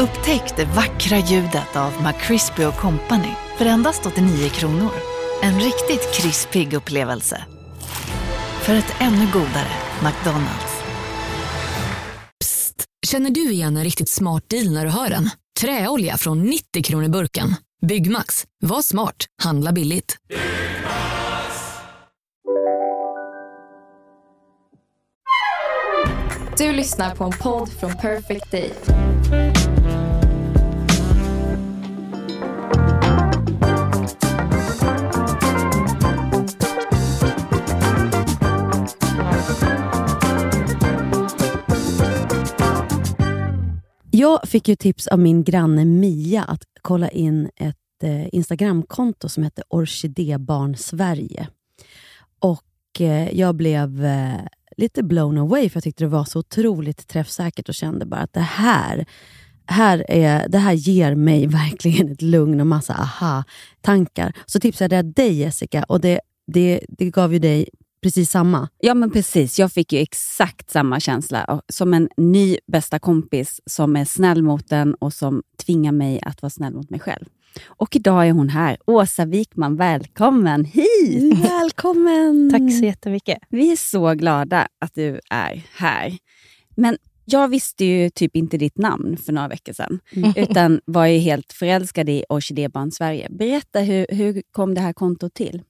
Upptäck det vackra ljudet av McCrispy Company för endast 89 kronor. En riktigt krispig upplevelse. För ett ännu godare McDonalds. Psst! Känner du igen en riktigt smart deal när du hör den? Träolja från 90 kronor burken. Byggmax. Var smart. Handla billigt. Du lyssnar på en podd från Perfect Day. Jag fick ju tips av min granne Mia att kolla in ett eh, Instagramkonto som heter Orkidébarn Sverige. Och eh, jag blev eh, lite blown away för jag tyckte det var så otroligt träffsäkert och kände bara att det här, här är, det här ger mig verkligen ett lugn och massa aha-tankar. Så tipsade jag dig Jessica och det, det, det gav ju dig precis samma. Ja men precis, jag fick ju exakt samma känsla. Som en ny bästa kompis som är snäll mot en och som tvingar mig att vara snäll mot mig själv. Och idag är hon här. Åsa Wikman, välkommen hit! Välkommen! Tack så jättemycket. Vi är så glada att du är här. Men jag visste ju typ inte ditt namn för några veckor sedan, Mm. utan var ju helt förälskad i Orkidébarn Sverige. Berätta, hur, hur kom det här kontot till?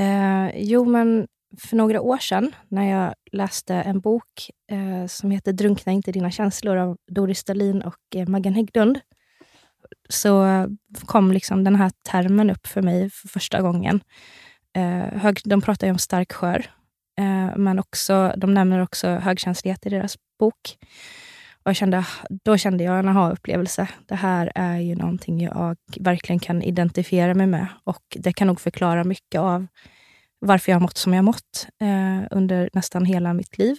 Eh, jo, men för några år sedan när jag läste en bok eh, som heter Drunkna inte dina känslor av Doris Stalin och eh, Maggan Hägglund så kom liksom den här termen upp för mig för första gången. Eh, hög, de pratar ju om stark skör, eh, men också, de nämner också högkänslighet i deras bok. Och jag kände, då kände jag en aha-upplevelse. Det här är ju någonting jag verkligen kan identifiera mig med och det kan nog förklara mycket av varför jag har mått som jag har mått eh, under nästan hela mitt liv.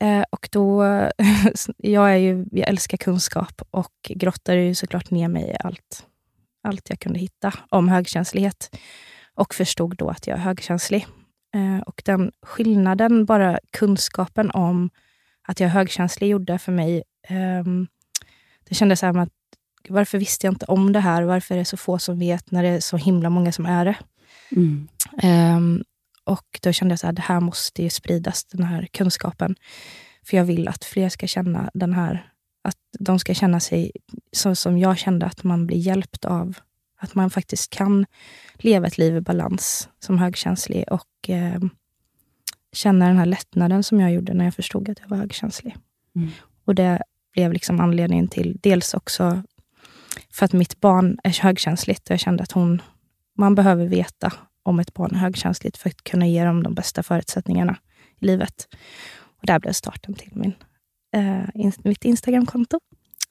Eh, och då, jag, är ju, jag älskar kunskap och grottade ju såklart ner mig i allt, allt jag kunde hitta om högkänslighet och förstod då att jag är högkänslig. Eh, och den skillnaden, bara kunskapen om att jag högkänslig gjorde för mig, ehm, det kändes som att varför visste jag inte om det här? Varför är det så få som vet när det är så himla många som är det? Mm. Ehm, och då kände jag att det här måste ju spridas, den här kunskapen. För jag vill att fler ska känna den här, att de ska känna sig så som jag kände, att man blir hjälpt av att man faktiskt kan leva ett liv i balans som högkänslig och ehm, känna den här lättnaden som jag gjorde när jag förstod att jag var högkänslig. Mm. Och det blev liksom anledningen till, dels också för att mitt barn är högkänsligt och jag kände att hon, man behöver veta om ett barn är högkänsligt för att kunna ge dem de bästa förutsättningarna i livet. Och där blev starten till min, eh, in, mitt Instagramkonto.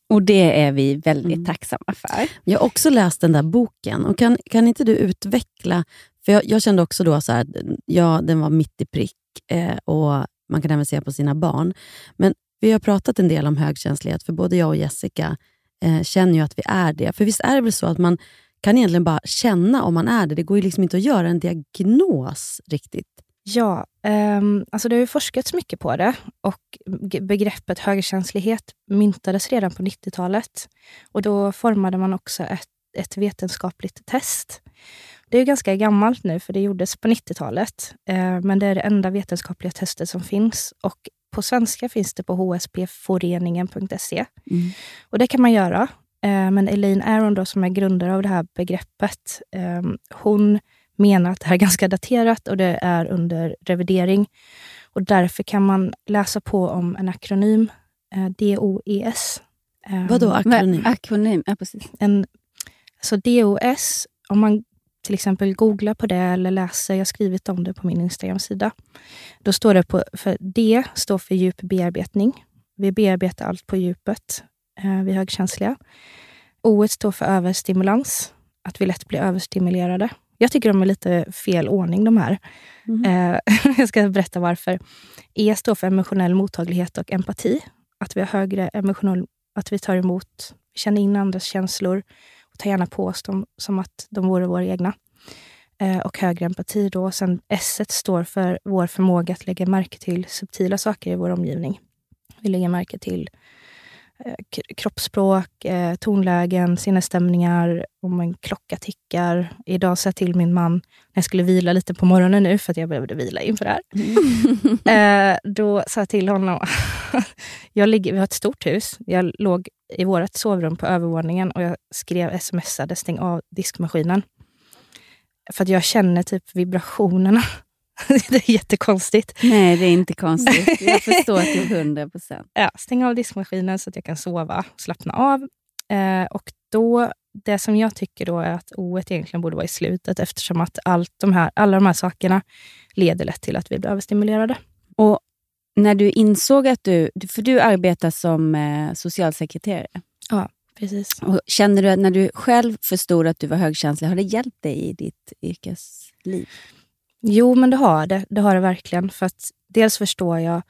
Och det är vi väldigt Mm. tacksamma för. Jag har också läst den där boken. Och kan, kan inte du utveckla... För jag, jag kände också då så här, ja, den var mitt i prick Eh, och man kan även se på sina barn. Men vi har pratat en del om högkänslighet, för både jag och Jessica eh, känner ju att vi är det. För visst är det väl så att man kan egentligen bara känna om man är det? Det går ju liksom inte att göra en diagnos riktigt. Ja, um, alltså det har ju forskats mycket på det och begreppet högkänslighet myntades redan på 90-talet. Och då formade man också ett, ett vetenskapligt test. Det är ganska gammalt nu, för det gjordes på 90-talet. Eh, men det är det enda vetenskapliga testet som finns. Och på svenska finns det på hspforeningen.se. Och det kan man göra. Eh, men Elaine Aron, då, som är grundare av det här begreppet, eh, hon menar att det här är ganska daterat och det är under revidering. Och därför kan man läsa på om en akronym, eh, DOES. Eh, Vadå akronym? Akronym, ja precis. en, så DOS, om man till exempel googlar på det eller läser, jag har skrivit om det på min Instagram-sida. Då står det på, för D står för djup bearbetning. Vi bearbetar allt på djupet. Eh, vi är högkänsliga. O står för överstimulans, att vi lätt blir överstimulerade. Jag tycker de är lite fel ordning de här. Eh, jag ska berätta varför. E står för emotionell mottaglighet och empati. Att vi har högre emotionell, att vi tar emot, känner in andras känslor och tar gärna på oss dem som att de vore våra egna. Eh, och högre empati då. Sen S står för vår förmåga att lägga märke till subtila saker i vår omgivning. Vi lägger märke till eh, kroppsspråk, eh, tonlägen, sinnesstämningar, om en klocka tickar. Idag sa jag till min man, när jag skulle vila lite på morgonen nu, för att jag behövde vila inför det här. Mm. eh, då sa jag till honom, jag ligger, vi har ett stort hus. Jag låg i vårt sovrum på övervåningen och jag skrev smsade stäng av diskmaskinen. För att jag känner typ vibrationerna det är jättekonstigt. Nej, det är inte konstigt. Jag förstår till hundra procent. Ja, stänga av diskmaskinen så att jag kan sova och slappna av. Eh, och då, det som jag tycker då är att o egentligen borde vara i slutet eftersom att allt de här, alla de här sakerna leder lätt till att vi blir överstimulerade. När du insåg att du... För du arbetar som eh, socialsekreterare. Ja, precis. Och känner du att när du själv förstod att du var högkänslig, har det hjälpt dig i ditt yrkesliv? Jo, men det har det. Det har det verkligen. För att dels förstår jag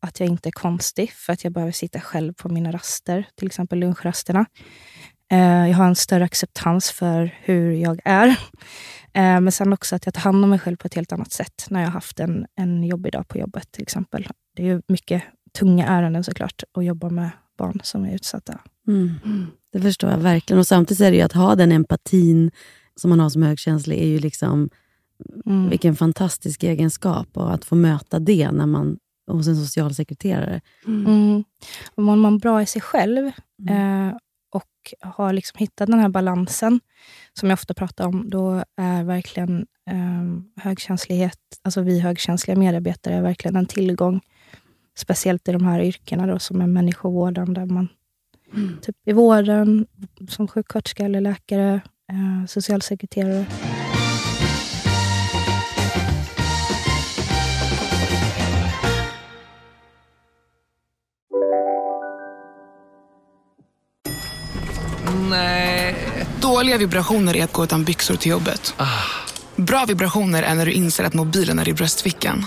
att jag inte är konstig, för att jag behöver sitta själv på mina raster, till exempel lunchrasterna. Eh, jag har en större acceptans för hur jag är. Eh, men sen också att jag tar hand om mig själv på ett helt annat sätt när jag har haft en, en jobbig dag på jobbet till exempel. Det är ju mycket tunga ärenden såklart att jobba med barn som är utsatta. Mm. Det förstår jag verkligen. Och Samtidigt är det ju att ha den empatin som man har som högkänslig är ju liksom Mm. Vilken fantastisk egenskap och att få möta det när man, hos en socialsekreterare. Mm. Mm. Om man bra i sig själv mm. eh, och har liksom hittat den här balansen, som jag ofta pratar om, då är verkligen eh, högkänslighet, alltså vi högkänsliga medarbetare, är verkligen en tillgång. Speciellt i de här yrkena då, som är människovårdande. Man, mm. typ I vården, som sjuksköterska eller läkare, eh, socialsekreterare. Nej. Dåliga vibrationer är att gå utan byxor till jobbet. Ah. Bra vibrationer är när du inser att mobilen är i bröstfickan.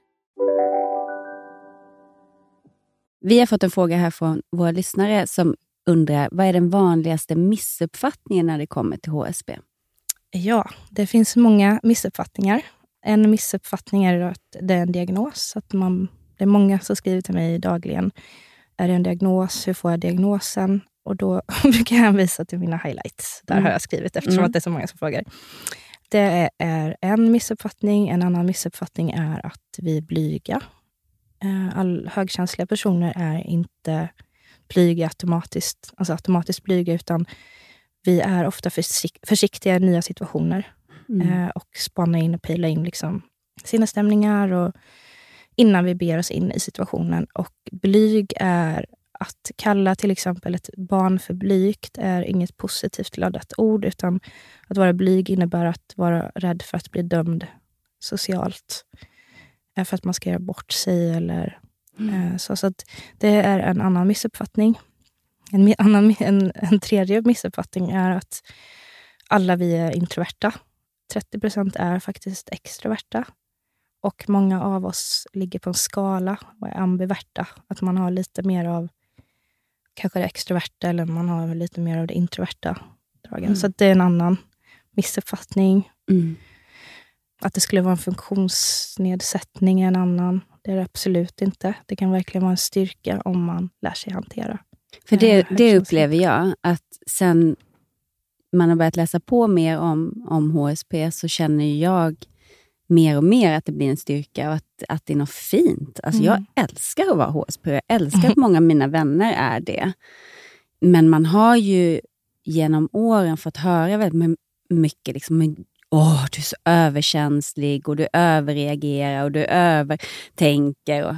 Vi har fått en fråga här från våra lyssnare som undrar, vad är den vanligaste missuppfattningen när det kommer till HSB? Ja, det finns många missuppfattningar. En missuppfattning är att det är en diagnos. Att man, det är många som skriver till mig dagligen. Är det en diagnos? Hur får jag diagnosen? Och då brukar jag hänvisa till mina highlights. Där mm. har jag skrivit, eftersom mm. att det är så många som frågar. Det är en missuppfattning. En annan missuppfattning är att vi är blyga. Eh, all, högkänsliga personer är inte blyga automatiskt, alltså automatiskt blyga, utan vi är ofta försikt, försiktiga i nya situationer. Mm. Eh, och spanar in och pejlar in liksom sinnesstämningar och innan vi ber oss in i situationen. Och blyg är att kalla till exempel ett barn för blygt är inget positivt laddat ord, utan att vara blyg innebär att vara rädd för att bli dömd socialt för att man ska göra bort sig. Eller, mm. Eh, så, så det är en annan missuppfattning. En, annan, en, en tredje missuppfattning är att alla vi är introverta. 30 procent är faktiskt extroverta. Och många av oss ligger på en skala och är ambiverta. Att man har lite mer av kanske det extroverta eller man har lite mer av det introverta dragen. Mm. Så det är en annan missuppfattning. Mm. Att det skulle vara en funktionsnedsättning är en annan. Det är det absolut inte. Det kan verkligen vara en styrka om man lär sig hantera. För det, eh, det upplever jag, att sen man har börjat läsa på mer om, om HSP så känner jag mer och mer att det blir en styrka och att, att det är något fint. Alltså mm. Jag älskar att vara HSP. Jag älskar att många av mina vänner är det. Men man har ju genom åren fått höra väldigt mycket liksom, åh, du är så överkänslig och du överreagerar och du övertänker. Och,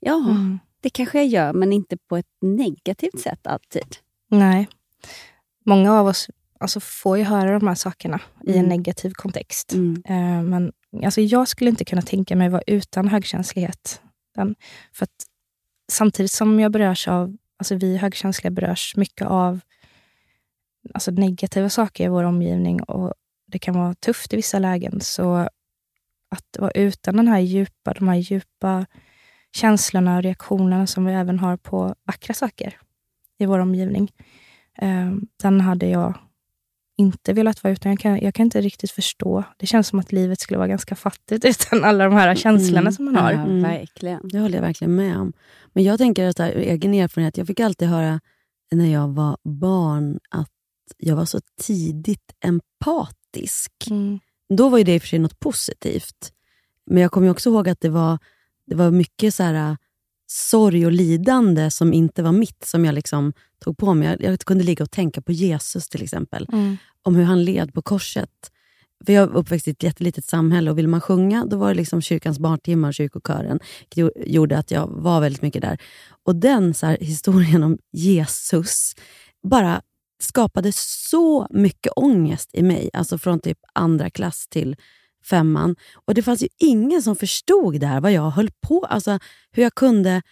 ja, Mm. det kanske jag gör, men inte på ett negativt sätt alltid. Nej. Många av oss alltså, får ju höra de här sakerna i en Mm. negativ kontext. Mm. Eh, men alltså, jag skulle inte kunna tänka mig vara utan högkänslighet. Den, för att samtidigt som jag berörs av, alltså vi högkänsliga berörs mycket av alltså, negativa saker i vår omgivning och det kan vara tufft i vissa lägen. Så att vara utan den här djupa, de här djupa känslorna och reaktionerna som vi även har på vackra saker i vår omgivning. Eh, den hade jag inte velat vara utan. Jag kan, jag kan inte riktigt förstå. Det känns som att livet skulle vara ganska fattigt utan alla de här känslorna Mm. som man har. Ja, verkligen. Det håller jag verkligen med om. Men jag tänker att ur egen erfarenhet, jag fick alltid höra när jag var barn att jag var så tidigt empatisk. Mm. Då var ju det i och för sig något positivt. Men jag kommer också ihåg att det var, det var mycket så här, äh, sorg och lidande som inte var mitt, som jag liksom tog på mig. Jag, jag kunde ligga och tänka på Jesus till exempel, Mm. om hur han led på korset. För jag uppväxt i ett jättelitet samhälle och vill man sjunga, då var det liksom kyrkans barntimmar och kyrkokören. Det gjorde att jag var väldigt mycket där. Och den så här, historien om Jesus bara skapade så mycket ångest i mig. Alltså från typ andra klass till femman. Och det fanns ju ingen som förstod det här, vad jag höll på Alltså hur jag kunde...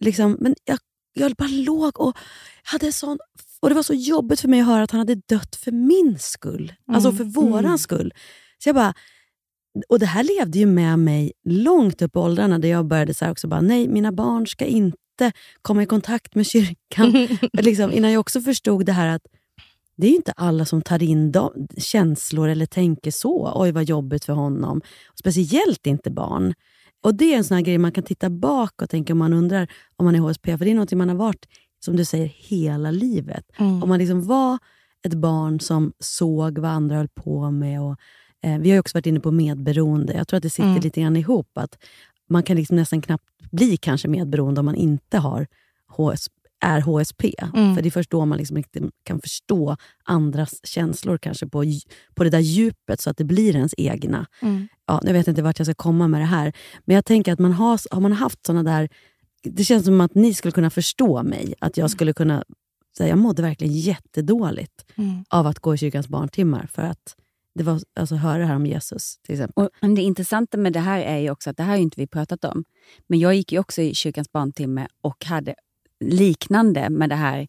Liksom, men jag, jag bara låg och hade sån... Och det var så jobbigt för mig att höra att han hade dött för min skull. Alltså Mm. för våran Mm. skull. Så jag bara... Och det här levde ju med mig långt upp i åldrarna där jag började så också bara, nej mina barn ska inte komma i kontakt med kyrkan. liksom, innan jag också förstod det här att det är inte alla som tar in de, känslor eller tänker så. Oj, vad jobbigt för honom. Speciellt inte barn. Och Det är en sån grej man kan titta bak och tänka om man undrar om man är HSP. För det är något man har varit, som du säger, hela livet. Mm. Om man liksom var ett barn som såg vad andra höll på med. Och, eh, vi har också varit inne på medberoende. Jag tror att det sitter Mm. lite grann ihop. att Man kan liksom nästan knappt bli kanske medberoende om man inte har HS, är HSP. Mm. För det är först då man liksom riktigt kan förstå andras känslor kanske på, på det där djupet så att det blir ens egna. Mm. Ja, jag vet inte vart jag ska komma med det här. Men jag tänker att man har, har man haft såna där... Det känns som att ni skulle kunna förstå mig. Att jag skulle kunna säga jag mådde verkligen jättedåligt Mm. av att gå i kyrkans barntimmar. För att det var, alltså, höra det här om Jesus till exempel. Och men det intressanta med det här är ju också att det här har inte vi pratat om. Men jag gick ju också i kyrkans barntimme och hade liknande med det här.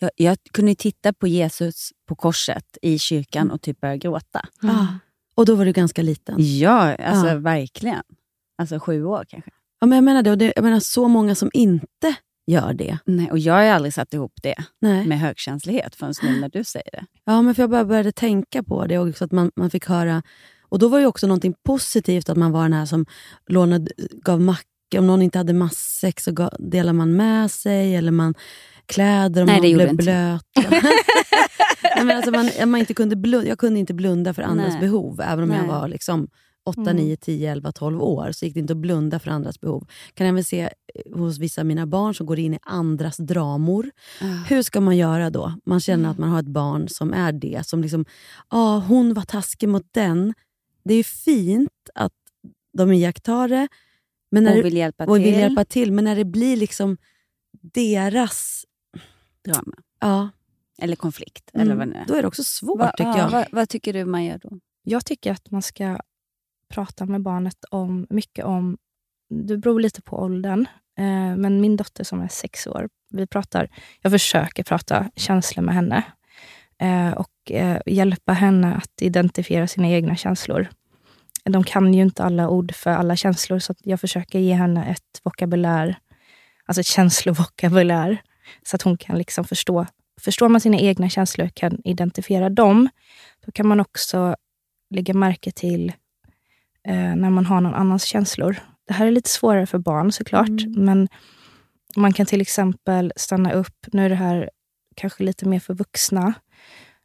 Jag, jag kunde titta på Jesus på korset i kyrkan och typ börja gråta. Ah, och då var du ganska liten. Ja, alltså Ja. verkligen. Alltså sju år kanske. Ja, men jag menar det. Och det, jag menar så många som inte gör det. Nej, och jag har aldrig satt ihop det Nej. med högkänslighet förrän nu när du säger det. Ja, men för jag bara började tänka på det och så att man, man fick höra. Och då var det också någonting positivt att man var den här som lånade, gav macka. Om någon inte hade matsäck så gav, delade man med sig. Eller man kläder om Nej, någon blev blöt. Nej, men alltså man, man inte kunde blunda, jag kunde inte blunda för andras behov. Även om jag Nej. var liksom 8, Mm. 9, 10, 11, 12 år så gick det inte att blunda för andras behov. Kan även se eh, hos vissa av mina barn som går in i andras dramor. Hur ska man göra då? Man känner att man har ett barn som är det. Som liksom, ah, hon var taskig mot den. Det är fint att de iakttar det. Men när Och vill hjälpa och vill till. hjälpa till. Men när det blir liksom deras... Drama. Ja, Eller konflikt. mm, Eller vad nu är. Då är det också svårt Va- tycker ja, jag. Vad, vad tycker du man gör då? Jag tycker att man ska prata med barnet om mycket om... Det beror lite på åldern. Eh, men min dotter som är sex år, vi pratar, jag försöker prata känslor med henne. Eh, och eh, hjälpa henne att identifiera sina egna känslor. De kan ju inte alla ord för alla känslor, så att jag försöker ge henne ett vokabulär, alltså ett känslovokabulär, så att hon kan liksom förstå. Förstår man sina egna känslor, kan identifiera dem, då kan man också lägga märke till eh, när man har någon annans känslor. Det här är lite svårare för barn såklart, men man kan till exempel stanna upp, nu är det här kanske lite mer för vuxna,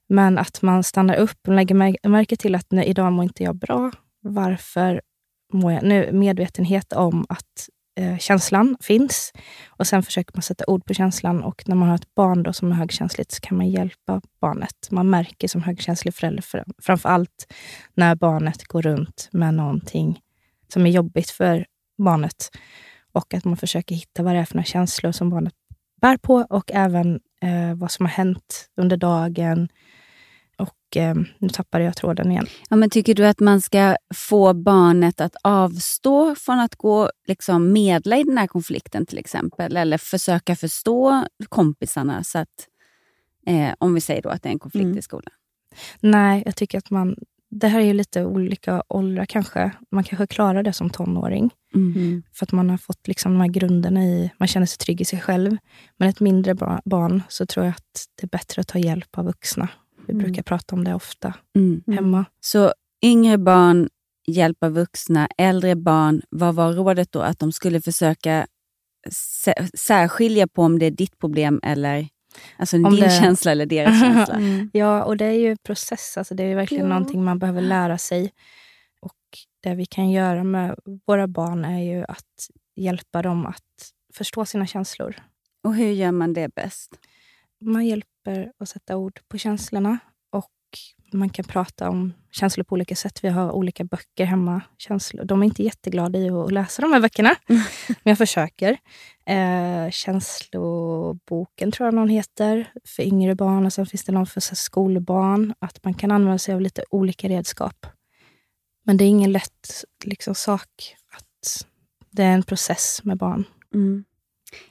men att man stannar upp och lägger mär- märke till att nej, idag mår inte jag bra. Varför mår jag... Nu medvetenhet om att eh, känslan finns. Och Sen försöker man sätta ord på känslan och när man har ett barn då som är högkänsligt så kan man hjälpa barnet. Man märker som högkänslig förälder, framför allt när barnet går runt med någonting som är jobbigt för barnet. Och att man försöker hitta vad det är för några känslor som barnet bär på och även eh, vad som har hänt under dagen. Och eh, nu tappade jag tråden igen. Ja, men tycker du att man ska få barnet att avstå från att gå liksom medla i den här konflikten till exempel? Eller försöka förstå kompisarna? Så att, eh, om vi säger då att det är en konflikt Mm. i skolan. Nej, jag tycker att man... Det här är ju lite olika åldrar kanske. Man kanske klarar det som tonåring. Mm. För att man har fått liksom de här grunderna i... Man känner sig trygg i sig själv. Men ett mindre ba- barn så tror jag att det är bättre att ta hjälp av vuxna. Vi Mm. brukar prata om det ofta Mm. hemma. Så yngre barn, hjälp av vuxna. Äldre barn, vad var rådet då? Att de skulle försöka sä- särskilja på om det är ditt problem eller alltså Om din det- känsla eller deras känsla. Ja, och det är ju en process. Alltså det är ju verkligen Ja. någonting man behöver lära sig. Och det vi kan göra med våra barn är ju att hjälpa dem att förstå sina känslor. Och hur gör man det bäst? Man hjälper att sätta ord på känslorna och man kan prata om känslor på olika sätt. Vi har olika böcker hemma. Känslor. De är inte jätteglada i att läsa de här böckerna, men jag försöker. Eh, känsloboken tror jag någon heter för yngre barn och sen finns det någon för här, skolbarn. Att man kan använda sig av lite olika redskap. Men det är ingen lätt liksom, sak. att Det är en process med barn. Mm.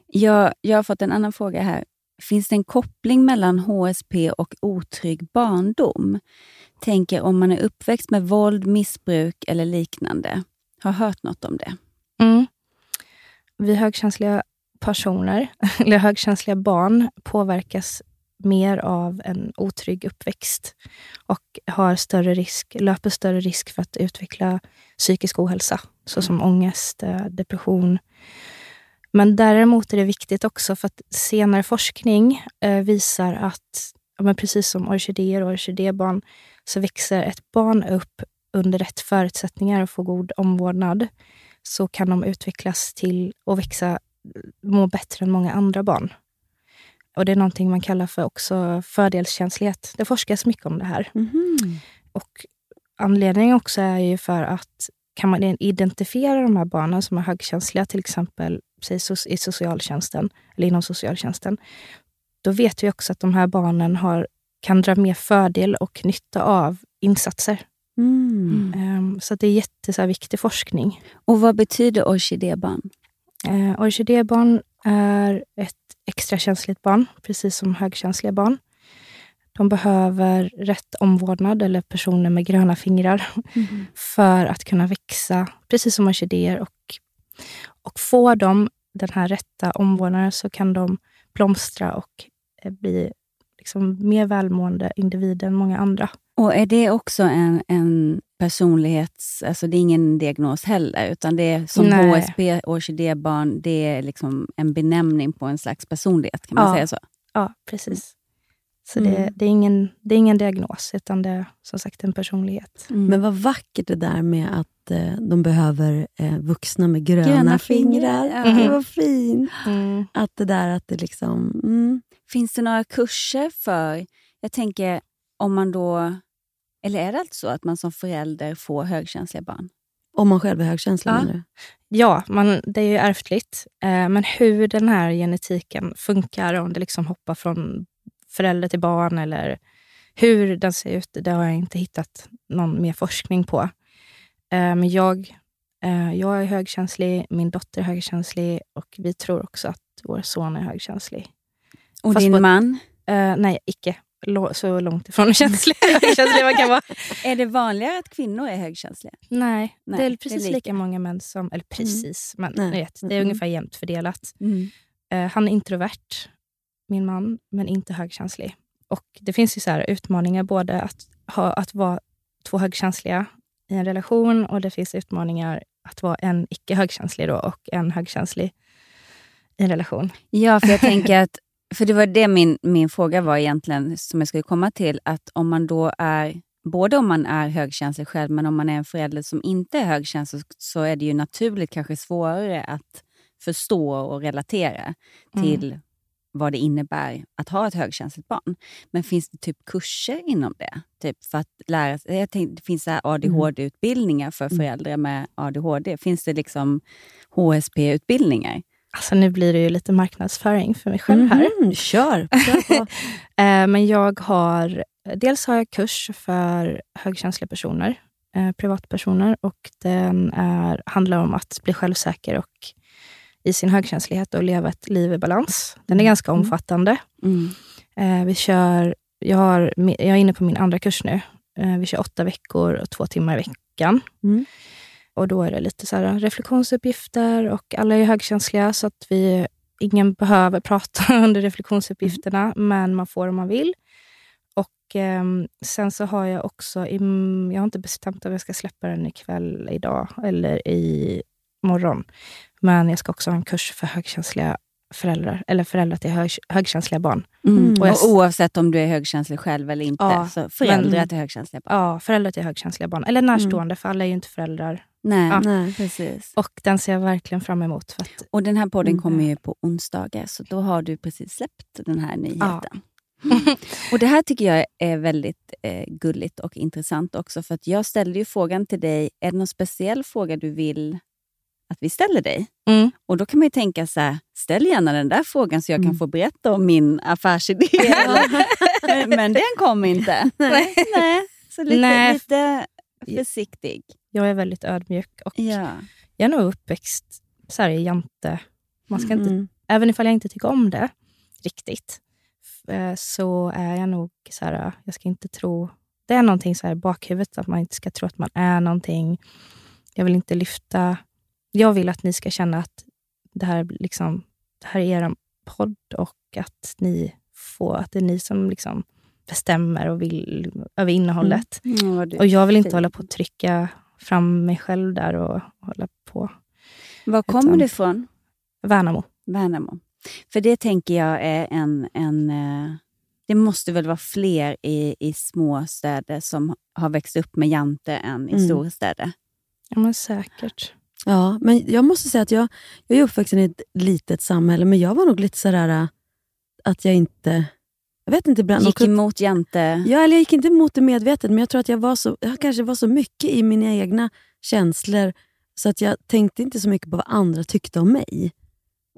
Jag, jag har fått en annan fråga här. Finns det en koppling mellan HSP och otrygg barndom? Tänker om man är uppväxt med våld, missbruk eller liknande. Har hört något om det? Mm. Vi högkänsliga personer, eller högkänsliga barn, påverkas mer av en otrygg uppväxt och har större risk, löper större risk för att utveckla psykisk ohälsa, såsom ångest, eh, depression. Men däremot är det viktigt också för att senare forskning eh, visar att, men precis som orkidéer och orkidébarn, så växer ett barn upp under rätt förutsättningar och får god omvårdnad så kan de utvecklas till att växa, må bättre än många andra barn. Och Det är någonting man kallar för också fördelskänslighet. Det forskas mycket om det här. Och Anledningen också är ju för att kan man identifiera de här barnen som är högkänsliga, till exempel i socialtjänsten, eller inom socialtjänsten, då vet vi också att de här barnen har, kan dra mer fördel och nytta av insatser. Ehm, Så det är jätte, så här, viktig forskning. Och vad betyder orkidébarn? Eh, orkidébarn är ett extra känsligt barn, precis som högkänsliga barn. De behöver rätt omvårdnad, eller personer med gröna fingrar, för att kunna växa, precis som orkidéer. Och, och får de den här rätta omvårdnaden så kan de blomstra och eh, bli liksom mer välmående individer än många andra. Och är det också en, en personlighets... Alltså det är ingen diagnos heller, utan det är som Nej. HSP, orkidébarn, det är liksom en benämning på en slags personlighet. Kan man Ja. säga så? Ja, precis. Så det, Mm. det, är ingen, det är ingen diagnos, utan det är som sagt en personlighet. Men vad vackert det där med att eh, de behöver eh, vuxna med gröna, Gröna fingrar. fingrar, ja. Det var fint. Mm. Att det där att det liksom... Mm. Finns det några kurser för... Jag tänker om man då... Eller är det alltså så att man som förälder får högkänsliga barn? Om man själv är högkänslig Ja. menar? Ja, man, det är ju ärftligt. Eh, men hur den här genetiken funkar, om det liksom hoppar från förälder till barn eller hur den ser ut, det har jag inte hittat någon mer forskning på. Men jag, eh, jag är högkänslig, min dotter är högkänslig och vi tror också att vår son är högkänslig. Och Fast din på man? Eh, nej, icke. Lå- så långt ifrån känslig, högkänslig man kan vara. Är det vanligare att kvinnor är högkänsliga? Nej, Nej, det är det är precis lika. lika. många män som... Eller precis, men Nej. vet, det är Mm. ungefär jämnt fördelat. Mm. Eh, han är introvert, min man, men inte högkänslig. Och Det finns ju så här utmaningar både att, ha, att vara två högkänsliga i en relation och det finns utmaningar att vara en icke högkänslig då och en högkänslig i en relation. Ja, för jag tänker att... För det var det min, min fråga var egentligen, som jag skulle komma till. Att om man då är... Både om man är högkänslig själv, men om man är en förälder som inte är högkänslig så är det ju naturligt kanske svårare att förstå och relatera Mm. Vad det innebär att ha ett högkänsligt barn. Men finns det typ kurser inom det? Typ för att lära sig, jag tänkte, det finns så här ADHD-utbildningar för föräldrar med ADHD. Finns det liksom HSP-utbildningar? Alltså nu blir det ju lite marknadsföring för mig själv här. Mhm, kör, kör. Eh, Men jag har, dels har jag kurs för högkänsliga personer, eh, privatpersoner, och den är, handlar om att bli självsäker och i sin högkänslighet och leva ett liv i balans. Den är ganska omfattande. Eh, Vi kör, jag, har, jag är inne på min andra kurs nu. Eh, Vi kör åtta veckor och två timmar i veckan. Mm. Och då är det lite så här reflektionsuppgifter och alla är högkänsliga så att vi, ingen behöver prata under reflektionsuppgifterna, men man får om man vill. Och ehm, Sen så har jag också, i, jag har inte bestämt om jag ska släppa den ikväll, idag eller i morgon. Men jag ska också ha en kurs för högkänsliga föräldrar, eller föräldrar till hög, högkänsliga barn. Mm. Och jag, Och oavsett om du är högkänslig själv eller inte, Ja, så föräldrar men- till högkänsliga barn. ja, föräldrar till högkänsliga barn. Eller närstående, för alla är ju inte föräldrar. Nej, Ja. Nej. precis. Och den ser jag verkligen fram emot. För att, Och den här podden Mm. kommer ju på onsdagar, så då har du precis släppt den här nyheten. och Det här tycker jag är väldigt eh, gulligt och intressant också, för att jag ställde ju frågan till dig, är det någon speciell fråga du vill att vi ställer dig? Mm. Och då kan man ju tänka så här, ställ gärna den där frågan så jag kan Mm. få berätta om min affärsidé. men, men den kom inte. Nej. Nej. Så lite, Nej. lite försiktig. jag är väldigt ödmjuk och Ja. jag är nog uppväxt så här i jante. Man ska inte, Mm. Även ifall jag inte tycker om det riktigt, eh, så är jag nog så här, jag ska inte tro... Det är någonting så här i bakhuvudet, att man inte ska tro att man är någonting. Jag vill inte lyfta... Jag vill att ni ska känna att det här, liksom, det här är er podd och att ni får, att det är ni som liksom bestämmer och vill över innehållet. Mm, du Och jag vill inte hålla på att trycka fram mig själv där och hålla på. Var kommer du ifrån? Värnamo. Värnamo. För det tänker jag är en... en eh, det måste väl vara fler i, i små städer som har växt upp med Jante än i Mm. storstäder. Ja, men säkert. Ja, men jag måste säga att jag, jag är uppvuxen i ett litet samhälle, men jag var nog lite sådär äh, att jag inte... Jag vet inte ibland... Gick emot Jante. Ja, eller jag gick inte emot det medvetet, men jag tror att jag, var så, jag kanske var så mycket i mina egna känslor så att jag tänkte inte så mycket på vad andra tyckte om mig.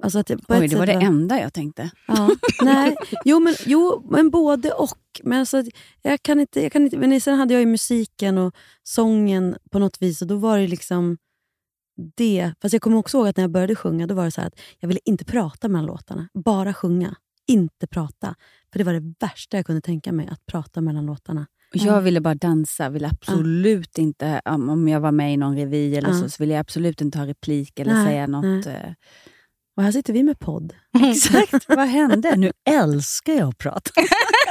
Alltså att jag, Oj, det var det enda jag tänkte. Ja, nej. Jo, men, jo, men både och. Men alltså, jag kan inte, jag kan inte, men sen hade jag ju musiken och sången på något vis och då var det liksom det. Fast jag kommer också ihåg att när jag började sjunga, då var det så här att jag ville inte prata mellan låtarna. Bara sjunga. Inte prata. För det var det värsta jag kunde tänka mig, att prata mellan låtarna. Jag ville bara dansa, ville absolut inte, om jag var med i någon revy eller Ja. så, så ville jag absolut inte ha replik eller Nej, säga något. nej. Och här sitter vi med podd. Exakt, vad hände? Nu älskar jag att prata.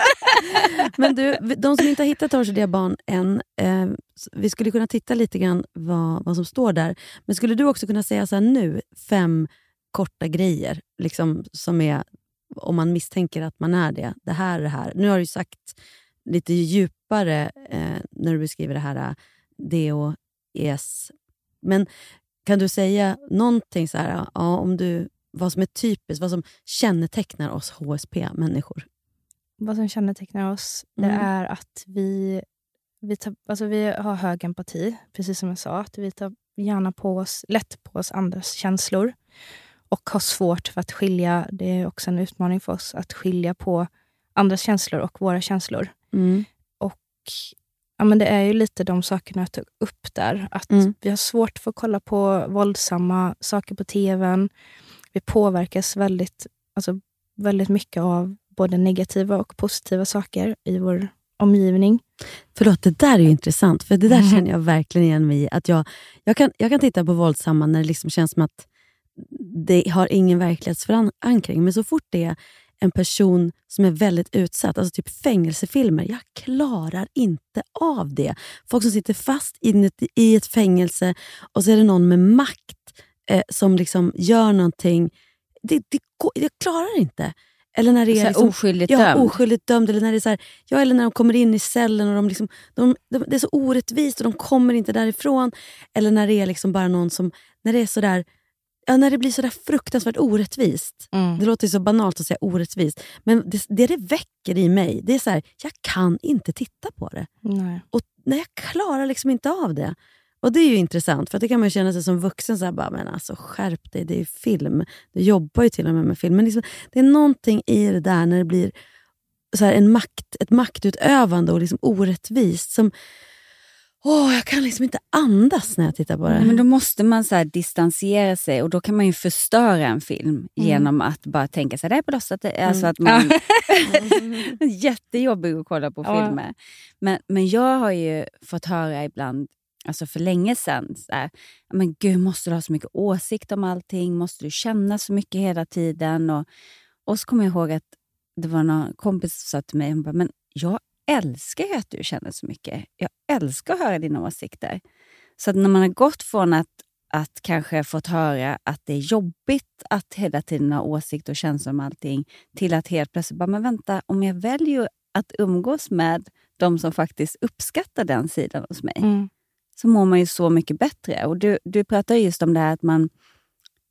Men du, de som inte har hittat Orkidea barn än, eh, vi skulle kunna titta lite grann vad, vad som står där. Men skulle du också kunna säga så här nu, fem korta grejer liksom, som är, om man misstänker att man är det. Det här, det här. Nu har du sagt lite djupare eh, när du beskriver det här eh, DO, ES. Men kan du säga någonting så här, ja, om du, vad som är typiskt, vad som kännetecknar oss HSP-människor? Vad som kännetecknar oss det Mm. är att vi, vi, tar, alltså vi har hög empati, precis som jag sa. Att vi tar gärna på oss, lätt på oss andras känslor och har svårt för att skilja, det är också en utmaning för oss, att skilja på andras känslor och våra känslor. Mm. Och ja, men Det är ju lite de sakerna jag tog upp där. Att Mm. Vi har svårt för att kolla på våldsamma saker på tvn. Vi påverkas väldigt, alltså, väldigt mycket av både negativa och positiva saker i vår omgivning. Förlåt, det där är ju intressant. För det där Mhm. känner jag verkligen igen mig i. Att jag, jag, kan, jag kan titta på våldsamma när det liksom känns som att det har ingen verklighetsförankring. Men så fort det är en person som är väldigt utsatt, alltså typ fängelsefilmer, jag klarar inte av det. Folk som sitter fast inuti, i ett fängelse och så är det någon med makt eh, som liksom gör någonting. Det, det går, jag klarar inte. Eller när det Så är här liksom, oskyldigt ja, dömd. oskyldigt dömd. Eller när det är så här, ja, eller när de kommer in i cellen och de liksom, de, de, det är så orättvist och de kommer inte därifrån. Eller när det är liksom bara någon som, när det är sådär, Ja, när det blir sådär fruktansvärt orättvist. Mm. Det låter så banalt att säga orättvist. Men det det, det väcker i mig, det är så här, jag kan inte titta på det. Nej. Och nej, Jag klarar liksom inte av det. Och det är ju intressant, för det kan man känna sig som vuxen, så här, bara, men alltså skärp dig, det är ju film. Du jobbar ju till och med med film. Men liksom, det är någonting i det där när det blir så här, en makt, ett maktutövande och liksom orättvist som... Åh, jag kan liksom inte andas när jag tittar på det. Men då måste man så här distansera sig och då kan man ju förstöra en film genom att bara tänka sig det är på låtsas. Alltså att man, jättejobbigt att kolla på Ja. filmer. Men, men jag har ju fått höra ibland, alltså för länge sedan, här, men gud måste du ha så mycket åsikt om allting? Måste du känna så mycket hela tiden? Och, och så kommer jag ihåg att det var någon kompis som sa till mig, hon bara, men jag älskar ju att du känner så mycket. Jag älskar att höra dina åsikter. Så att när man har gått från att, att kanske fått höra att det är jobbigt att hela tiden ha åsikt och känslor om allting, till att helt plötsligt bara, men vänta, om jag väljer att umgås med de som faktiskt uppskattar den sidan hos mig, Mm så mår man ju så mycket bättre. Och du, du pratar just om det här att man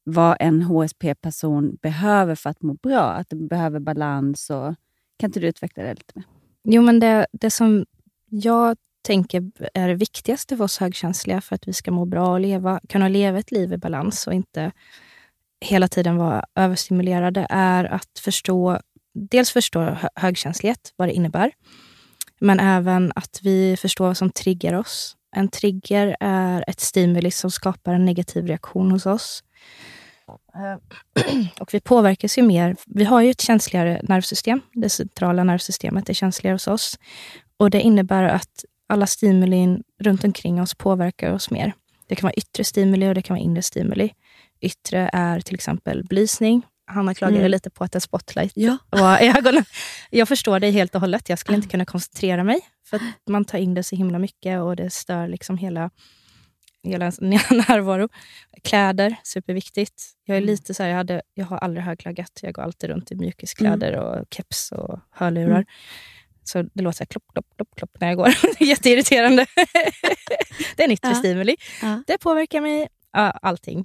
vad en HSP-person behöver för att må bra, att det behöver balans. Och, kan inte du utveckla det lite mer? Jo, men det, det som jag tänker är det viktigaste för oss högkänsliga för att vi ska må bra och leva, kunna leva ett liv i balans och inte hela tiden vara överstimulerade är att förstå, dels förstå högkänslighet, vad det innebär, men även att vi förstår vad som triggar oss. En trigger är ett stimuli som skapar en negativ reaktion hos oss. Eh, och vi påverkas ju mer. Vi har ju ett känsligare nervsystem. Det centrala nervsystemet är känsligare hos oss. Och Det innebär att alla stimulin runt omkring oss påverkar oss mer. Det kan vara yttre stimuli och det kan vara inre stimuli. Yttre är till exempel belysning. Hanna klagade Mm. lite på att en spotlight Ja. var ögonen. Jag förstår dig helt och hållet. Jag skulle inte kunna koncentrera mig. För att man tar in det så himla mycket och det stör liksom hela, hela ens närvaro. Kläder, superviktigt. Jag är lite så här, jag, hade, jag har aldrig högklackat. Jag går alltid runt i mjukiskläder och keps och hörlurar. Mm. Så det låter så här klopp, klopp, klopp, klopp när jag går. Det är jätteirriterande. det är en yttre Ja. stimuli. Ja. Det påverkar mig, allting.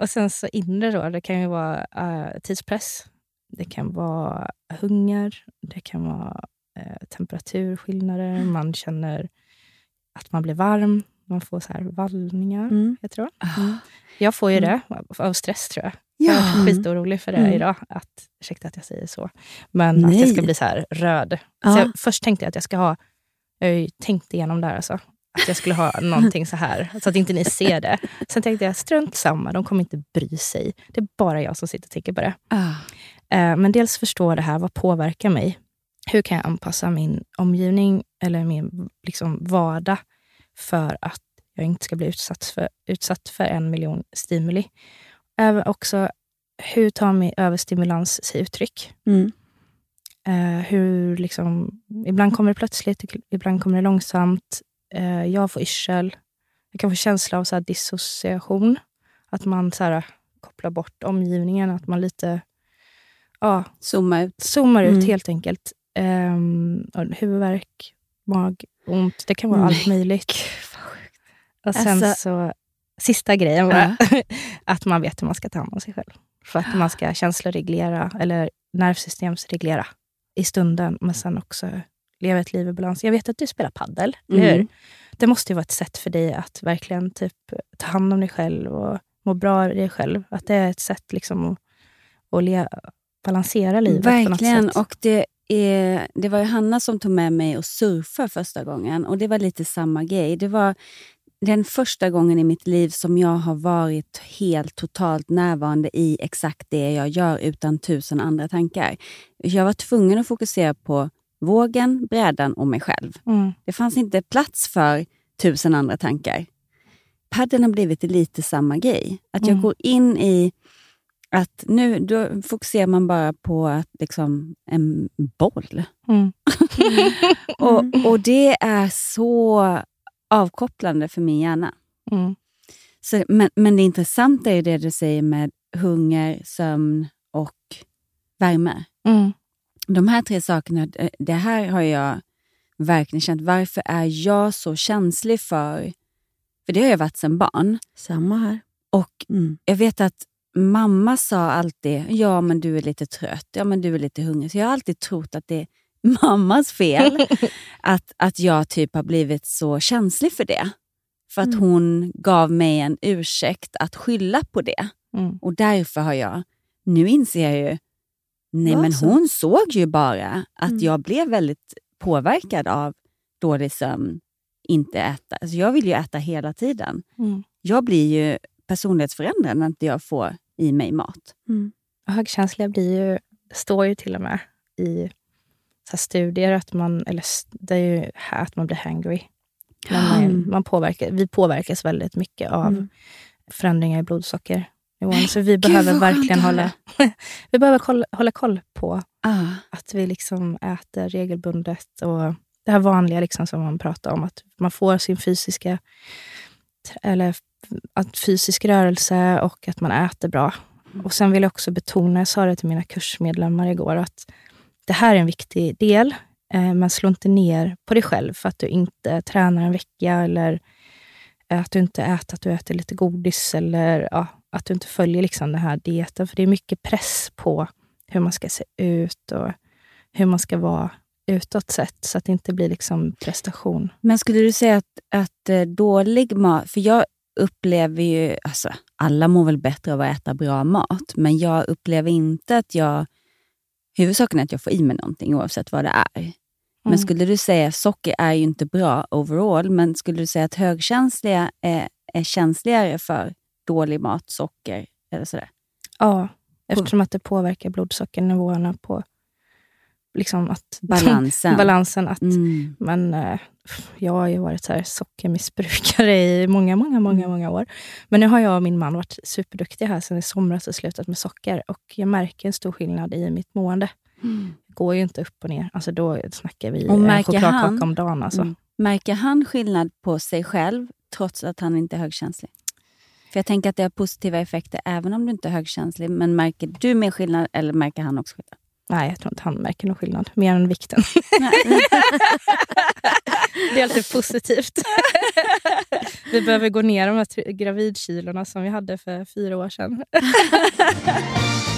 Och sen så inre då, det kan ju vara eh, tidspress. Det kan vara hunger. Det kan vara eh, temperaturskillnader. Man känner att man blir varm. Man får så här vallningar, Mm. heter det va? Jag får ju Mm. det av stress tror jag. Ja. Jag är skitorolig för det Mm. idag. Att, ursäkta att jag säger så. Men att jag Nej. ska bli så här röd. Ja. Så jag, först tänkte jag att jag ska ha... Jag har ju tänkt igenom det här. Alltså, att jag skulle ha någonting så här. Så att inte ni ser det. Sen tänkte jag, strunt samma. De kommer inte bry sig. Det är bara jag som sitter och tänker på det. Ah. Eh, Men dels förstå det här. Vad påverkar mig? Hur kan jag anpassa min omgivning eller min liksom, vardag för att jag inte ska bli utsatt för, utsatt för en miljon stimuli? Även också, hur tar min överstimulans sig uttryck? Mm. Eh, hur liksom, ibland kommer det plötsligt, ibland kommer det långsamt. Eh, jag får yrsel. Jag kan få känsla av så dissociation. Att man så här, kopplar bort omgivningen. Att man lite ja, Zooma ut. zoomar ut Mm. helt enkelt. Um, huvudvärk, magont. Det kan vara Mm. allt möjligt. Och sen Alltså- så, sista grejen bara, att man vet hur man ska ta hand om sig själv. För att man ska känsloreglera, eller nervsystemsreglera i stunden, men sen också leva ett liv i balans. Jag vet att du spelar paddel, eller hur? Mm. Det måste ju vara ett sätt för dig att verkligen typ, ta hand om dig själv och må bra i dig själv. Att det är ett sätt liksom att, att le, balansera livet Verkligen. Och det, är, det var ju Hanna som tog med mig och surfa första gången. Och Det var lite samma grej. Det var den första gången i mitt liv som jag har varit helt totalt närvarande i exakt det jag gör utan tusen andra tankar. Jag var tvungen att fokusera på vågen, brädan och mig själv. Mm. Det fanns inte plats för tusen andra tankar. Padden har blivit lite samma grej. Att jag Mm. går in i att nu då fokuserar man bara på att liksom, en boll. Mm. Och, och det är så avkopplande för min hjärna. Mm. Så, men, men det intressanta är det du säger med hunger, sömn och värme. Mm. De här tre sakerna, det- här har jag verkligen känt. Varför är jag så känslig för... För det har jag varit sedan barn. Samma här. Och Mm. jag vet att mamma sa alltid, ja men du är lite trött, ja men du är lite hungrig. Så jag har alltid trott att det är mammas fel att, att jag typ har blivit så känslig för det. För att Mm. hon gav mig en ursäkt att skylla på det. Mm. Och därför har jag, nu inser jag ju, nej men så? hon såg ju bara att Mm. jag blev väldigt påverkad av dålig sömn, inte äta. Alltså jag vill ju äta hela tiden. Mm. Jag blir ju personlighetsförändrad när inte jag får i mig mat. Och Högkänsliga blir ju, står ju till och med i så studier att man, eller det är ju här att man blir hangry. Man, Mm. man påverkar, vi påverkas väldigt mycket av Mm. förändringar i blodsockernivån. Så vi behöver vad skönt verkligen hålla, vi behöver kolla, hålla koll på Ah. att vi liksom äter regelbundet. Och det här vanliga liksom som man pratar om, att man får sin fysiska eller att fysisk rörelse och att man äter bra. Och Sen vill jag också betona, jag sa det till mina kursmedlemmar igår, att det här är en viktig del. Eh, men slå inte ner på dig själv för att du inte tränar en vecka eller att du inte äter, att du äter lite godis eller ja, att du inte följer liksom den här dieten. För det är mycket press på hur man ska se ut och hur man ska vara utåt sett så att det inte blir liksom prestation. Men skulle du säga att, att eh, dålig mat... För jag upplever ju... Alltså, alla mår väl bättre av att äta bra mat, men jag upplever inte att jag... Huvudsaken är att jag får i mig någonting oavsett vad det är. Men Mm. skulle du säga, socker är ju inte bra overall, men skulle du säga att högkänsliga är, är känsligare för dålig mat, socker eller sådär? Ja, eftersom att det påverkar blodsockernivåerna på liksom att, Balansen. balansen att, Mm. Men eh, jag har ju varit så här sockermissbrukare i många, många, många, Mm. många år. Men nu har jag och min man varit superduktiga här sen i somras och slutat med socker. Och jag märker en stor skillnad i mitt mående. Det går ju inte upp och ner. Alltså då snackar vi en märker chokladkaka han- om dagen. Alltså. Mm. Märker han skillnad på sig själv trots att han inte är högkänslig? För jag tänker att det har positiva effekter även om du inte är högkänslig. Men märker du mer skillnad eller märker han också skillnad? Nej, jag tror inte han märker någon skillnad. Mer än vikten. det är alltid positivt. vi behöver gå ner de här gravidkilorna som vi hade för fyra år sedan.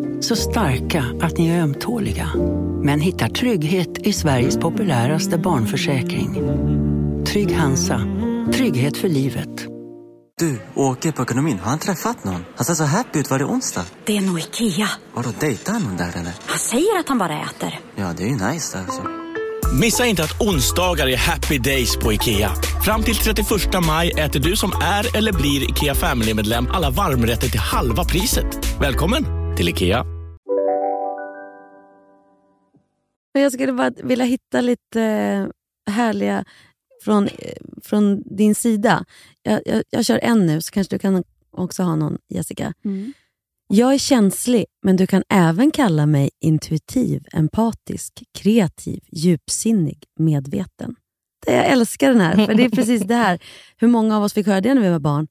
Så starka att ni är ömtåliga. Men hittar trygghet i Sveriges populäraste barnförsäkring. Trygg Hansa. Trygghet för livet. Du, åker på ekonomin. Har han träffat någon? Han ser så happy ut. Var det onsdag? Det är nog Ikea. Vadå, dejtar han någon där eller? Han säger att han bara äter. Ja, det är ju nice där alltså. Missa inte att onsdagar är happy days på IKEA. Fram till 31 maj äter du som är eller blir IKEA Family-medlem alla varmrätter till halva priset. Välkommen till IKEA. Men jag skulle bara vilja hitta lite eh, härliga från, eh, från din sida. Jag, jag, jag kör en nu, så kanske du kan också ha någon, Jessica. Jag är känslig, men du kan även kalla mig intuitiv, empatisk, kreativ, djupsinnig, medveten. Det, jag älskar den här, för det är precis det här. Hur många av oss fick höra det när vi var barn?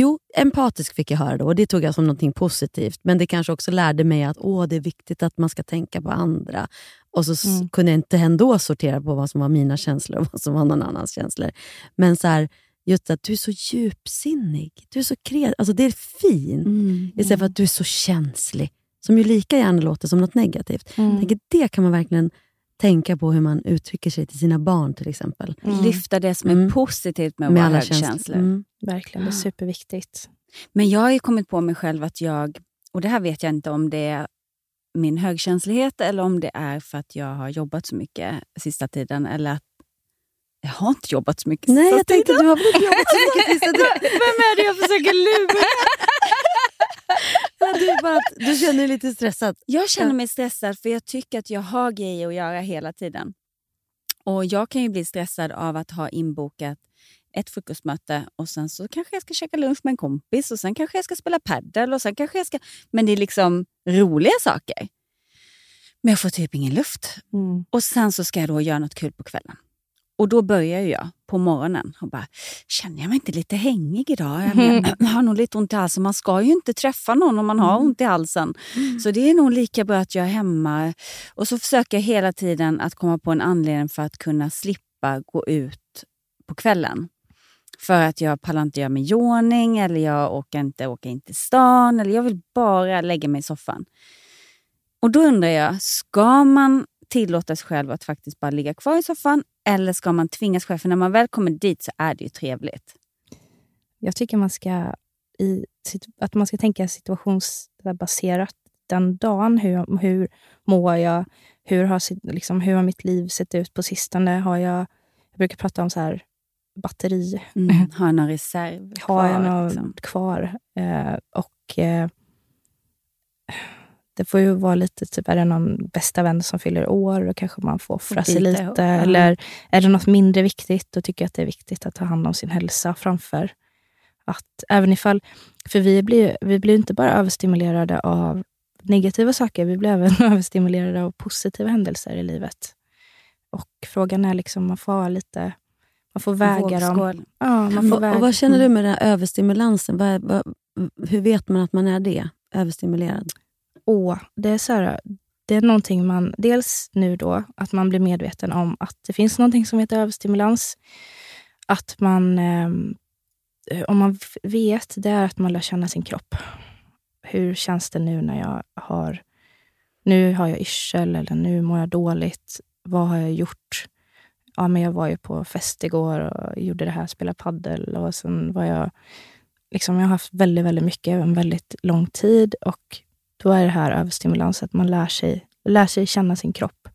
Jo, empatisk fick jag höra då och det tog jag som något positivt. Men det kanske också lärde mig att åh, det är viktigt att man ska tänka på andra. Och så Mm. kunde jag inte ändå sortera på vad som var mina känslor och vad som var någon annans känslor. Men så här, just att du är så djupsinnig, du är så kreativ. Alltså det är fint. Istället för att du är så känslig. Som ju lika gärna låter som något negativt. Mm. Tänker, det kan man verkligen tänka på hur man uttrycker sig till sina barn till exempel. Lyfta det som är Mm. positivt med Med vara alla känslor. Mm. Verkligen, det är superviktigt. Men jag har ju kommit på mig själv att jag, och det här vet jag inte om det är min högkänslighet eller om det är för att jag har jobbat så mycket sista tiden. Eller att jag har inte jobbat så mycket Nej, sista jag tänkte tiden. du har väl inte jobbat så mycket sista tiden. Vem är det jag försöker lura? Du, bara, att- du känner dig lite stressad. Jag känner mig stressad för jag tycker att jag har grejer att göra hela tiden. Och Jag kan ju bli stressad av att ha inbokat ett frukostmöte och sen så kanske jag ska käka lunch med en kompis och sen kanske jag ska spela padel och sen kanske jag ska... Men det är liksom roliga saker. Men jag får typ ingen luft. Mm. Och sen så ska jag då göra något kul på kvällen. Och då börjar jag på morgonen och bara, känner jag mig inte lite hängig idag? Jag, Mm. jag har nog lite ont i halsen. Man ska ju inte träffa någon om man har Mm. ont i halsen. Så det är nog lika bra att jag är hemma. Och så försöker jag hela tiden att komma på en anledning för att kunna slippa gå ut på kvällen. För att jag pallar inte göra mig i ordning eller jag orkar inte åka in till stan eller jag vill bara lägga mig i soffan. Och då undrar jag, ska man tillåta sig själv att faktiskt bara ligga kvar i soffan eller ska man tvingas själv? För när man väl kommer dit så är det ju trevligt. Jag tycker man ska, i, att man ska tänka situationsbaserat den dagen. Hur, hur mår jag? Hur har, liksom, hur har mitt liv sett ut på sistone? Har jag, jag brukar prata om så här batteri. Mm. Har jag någon reserv Har jag kvar, något liksom? kvar? Eh, och eh, Det får ju vara lite, typ, är det någon bästa vän som fyller år, då kanske man får offra sig lite. ihop. Eller är det något mindre viktigt, då tycker jag att det är viktigt att ta hand om sin hälsa framför att även ifall, för vi blir, vi blir inte bara överstimulerade av negativa saker, vi blir även överstimulerade av positiva händelser i livet. Och frågan är liksom, man får lite, man får väga dem. Vågskål. Ja, man får Och, väga. och vad känner du med den här överstimulansen? Vad, är- vad, hur vet man att man är det? Överstimulerad? Åh, det är så här, det är någonting man, dels nu då, att man blir medveten om att det finns någonting som heter överstimulans. Att man, ehm, eh, om man vet, det är att man lär känna sin kropp. Hur känns det nu när jag har, nu har jag yrsel eller nu mår jag dåligt. Vad har jag gjort? Ja, men jag var ju på fest igår och gjorde det här, spelade paddel och sen var jag, liksom jag har haft väldigt, väldigt mycket, en väldigt lång tid och då är det här överstimulans, att man lär sig, lär sig känna sin kropp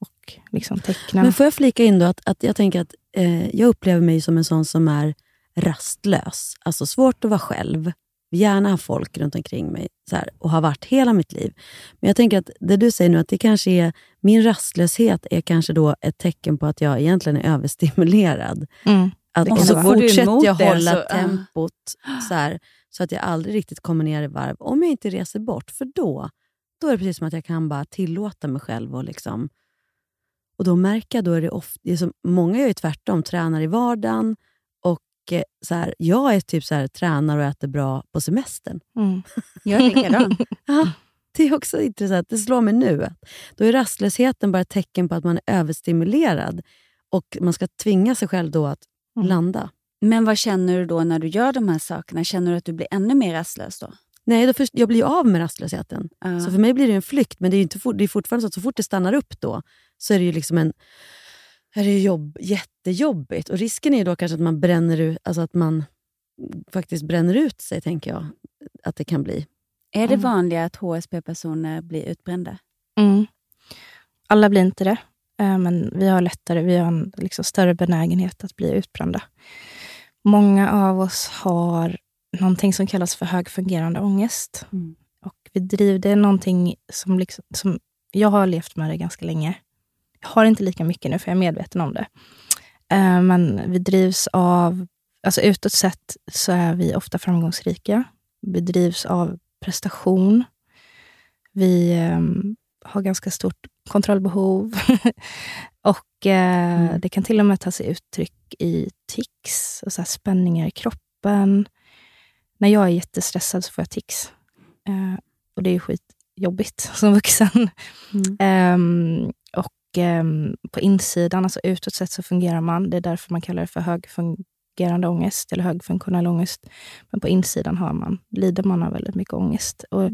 och liksom teckna. Men får jag flika in då att, att jag tänker att eh, jag upplever mig som en sån som är rastlös. Alltså svårt att vara själv. Gärna ha folk runt omkring mig så här, och har varit hela mitt liv. Men jag tänker att det du säger nu, att det kanske är, min rastlöshet är kanske då ett tecken på att jag egentligen är överstimulerad. Mm, Att, och så fortsätter jag det, hålla så- ja. tempot så, här, så att jag aldrig riktigt kommer ner i varv. Om jag inte reser bort, för då, då är det precis som att jag kan bara tillåta mig själv och liksom och då märker jag, då är det ofta, det är som, många gör ju tvärtom, tränar i vardagen och eh, så här, jag är typ så här, tränar och äter bra på semestern. Mm. Jag är likadan. Ja, det är också intressant. Det slår mig nu. Då är rastlösheten bara ett tecken på att man är överstimulerad och man ska tvinga sig själv då att Mm. landa. Men vad känner du då när du gör de här sakerna? Känner du att du blir ännu mer rastlös då? Nej, då först, jag blir ju av med rastlösheten. Ja. Så för mig blir det en flykt, men det är, ju inte for, det är fortfarande så att så fort det stannar upp då, så är det ju liksom en är det jobb, jättejobbigt. Och risken är då kanske att man bränner ut, alltså att man faktiskt bränner ut sig, tänker jag. Att det kan bli. Är det Mm. vanliga att HSP-personer blir utbrända? Mm. Alla blir inte det, eh, men vi har lättare, vi har en liksom större benägenhet att bli utbrända. Många av oss har någonting som kallas för högfungerande ångest. Mm. Och vi driver, det är någonting som, liksom, som jag har levt med det ganska länge. Jag har inte lika mycket nu, för jag är medveten om det. Eh, Men vi drivs av, alltså utåt sett så är vi ofta framgångsrika. Vi drivs av prestation. Vi ehm, har ganska stort kontrollbehov. och eh, Det kan till och med ta sig uttryck i tics och så spänningar i kroppen. När jag är jättestressad så får jag tics. Eh, och det är ju skitjobbigt som vuxen. Ehm, och ehm, på insidan, alltså utåt sett, så fungerar man. Det är därför man kallar det för högfungerande ångest eller högfunktionell ångest. Men på insidan har man, lider man av väldigt mycket ångest. Och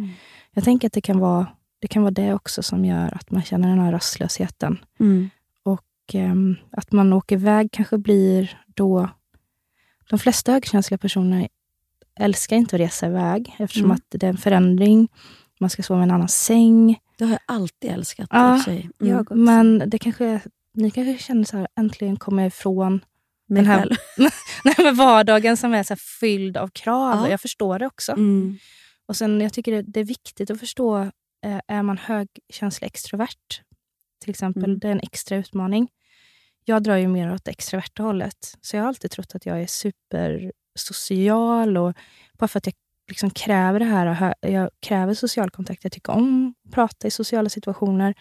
Jag tänker att det kan, vara, det kan vara det också som gör att man känner den här rastlösheten. Mm. Ehm, att man åker iväg kanske blir då... De flesta högkänsliga personer älskar inte att resa iväg eftersom Mm. att det är en förändring. Man ska sova i en annan säng. Det har jag alltid älskat. Ja. Mm. jag. Men det kanske, ni kanske känner så här, äntligen komma ifrån Mig den här nej, men vardagen som är så fylld av krav. Ja. Jag förstår det också. Mm. Och sen, Jag tycker det, det är viktigt att förstå, eh, är man högkänslig extrovert, till exempel, Mm. det är en extra utmaning. Jag drar ju mer åt extroverta hållet. Så jag har alltid trott att jag är supersocial. Och bara för att jag liksom kräver det här. Jag kräver social kontakt. Jag tycker om att prata i sociala situationer.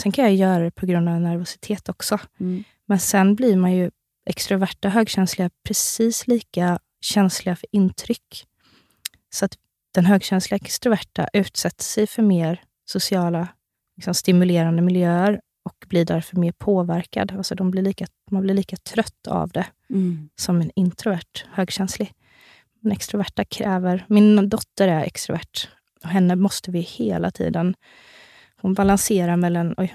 Sen kan jag göra det på grund av nervositet också. Mm. Men sen blir man ju extroverta högkänsliga precis lika känsliga för intryck. Så att den högkänsliga extroverta utsätter sig för mer sociala liksom, stimulerande miljöer och blir därför mer påverkad. Alltså de blir lika, man blir lika trött av det Mm. som en introvert högkänslig. Men extroverta kräver... Min dotter är extrovert och henne måste vi hela tiden... Hon balanserar mellan, oj,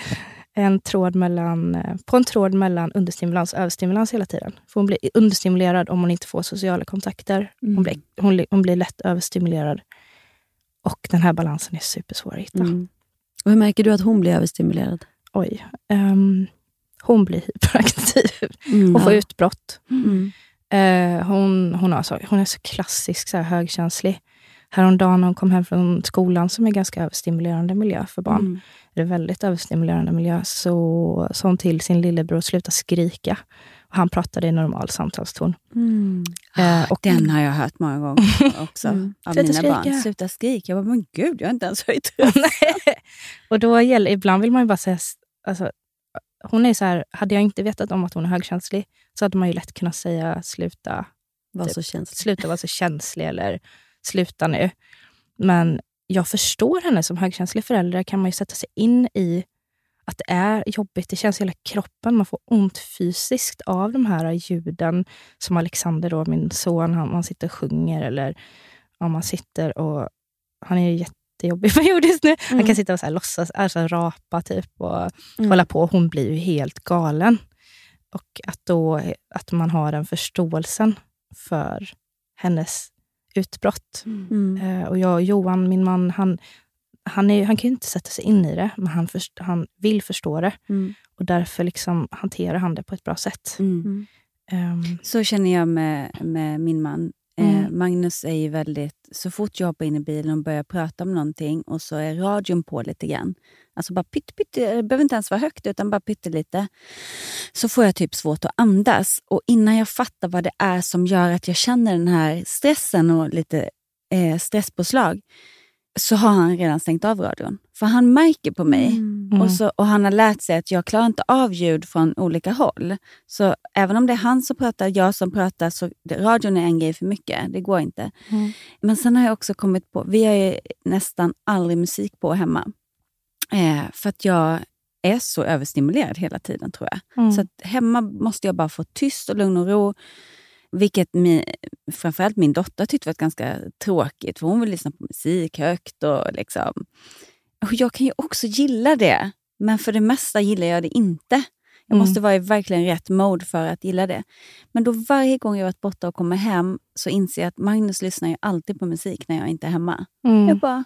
en tråd mellan, eh, på en tråd mellan understimulans och överstimulans hela tiden. För hon blir understimulerad om hon inte får sociala kontakter. Hon, Mm. blir, hon, hon blir lätt överstimulerad. Och den här balansen är supersvår att hitta. Mm. Och hur märker du att hon blir överstimulerad? Oj. ehm, hon blir hyperaktiv. Mm. Hon får Ja. utbrott. Mm. Eh, hon, hon, har så, hon är så klassisk så här, högkänslig. Häromdagen när hon kom hem från skolan, som är ganska överstimulerande miljö för barn, Mm. det är väldigt överstimulerande miljö, så sa hon till sin lillebror att sluta skrika. Och han pratade i normal samtalston. Mm. Eh, och, Den har jag hört många gånger också Mm. av Sluta mina barn. skrika. Sluta skrika. Jag bara, men gud, jag har inte ens höjt och då gäller, ibland vill man ju bara säga... Alltså, hon är så här, hade jag inte vetat om att hon är högkänslig så hade man ju lätt kunnat säga sluta, Var så känslig. sluta vara så känslig eller sluta nu. Men jag förstår henne som högkänslig förälder. kan man ju sätta sig in i att det är jobbigt. Det känns i hela kroppen. Man får ont fysiskt av de här ljuden. Som Alexander, då, min son, han, man sitter och sjunger eller om man sitter och... Han är ju jättejobbig period just nu. Han Mm. kan sitta och så här, låtsas alltså, rapa typ och Mm. hålla på. Hon blir ju helt galen. Och att, då, att man har den förståelsen för hennes utbrott. Mm. Eh, och jag och Johan, min man, han, han, är, han kan ju inte sätta sig in i det, men han, först, han vill förstå det. Mm. Och därför liksom hanterar han det på ett bra sätt. Mm. Ehm, Så känner jag med, med min man. Eh, Mm. Magnus är ju väldigt... Så fort jag hoppar in i bilen och börjar prata om någonting och så är radion på lite grann. Alltså bara pytte, pytte, det behöver inte ens vara högt, utan bara pyttelite. Så får jag typ svårt att andas. Och innan jag fattar vad det är som gör att jag känner den här stressen och lite eh, stresspåslag så har han redan stängt av radion. För han märker på mig. Mm. Och, så, och han har lärt sig att jag klarar inte av ljud från olika håll. Så även om det är han som pratar, jag som pratar, så radion är en grej för mycket. Det går inte. Mm. Men sen har jag också kommit på, vi har ju nästan aldrig musik på hemma. Eh, för att jag är så överstimulerad hela tiden tror jag. Mm. Så att hemma måste jag bara få tyst och lugn och ro. Vilket min, framförallt min dotter tyckte var ganska tråkigt. För hon vill lyssna på musik högt. Och liksom. och jag kan ju också gilla det. Men för det mesta gillar jag det inte. Jag Mm. måste vara i verkligen rätt mode för att gilla det. Men då varje gång jag varit borta och kommer hem så inser jag att Magnus lyssnar ju alltid på musik när jag inte är hemma. Mm. Jag bara,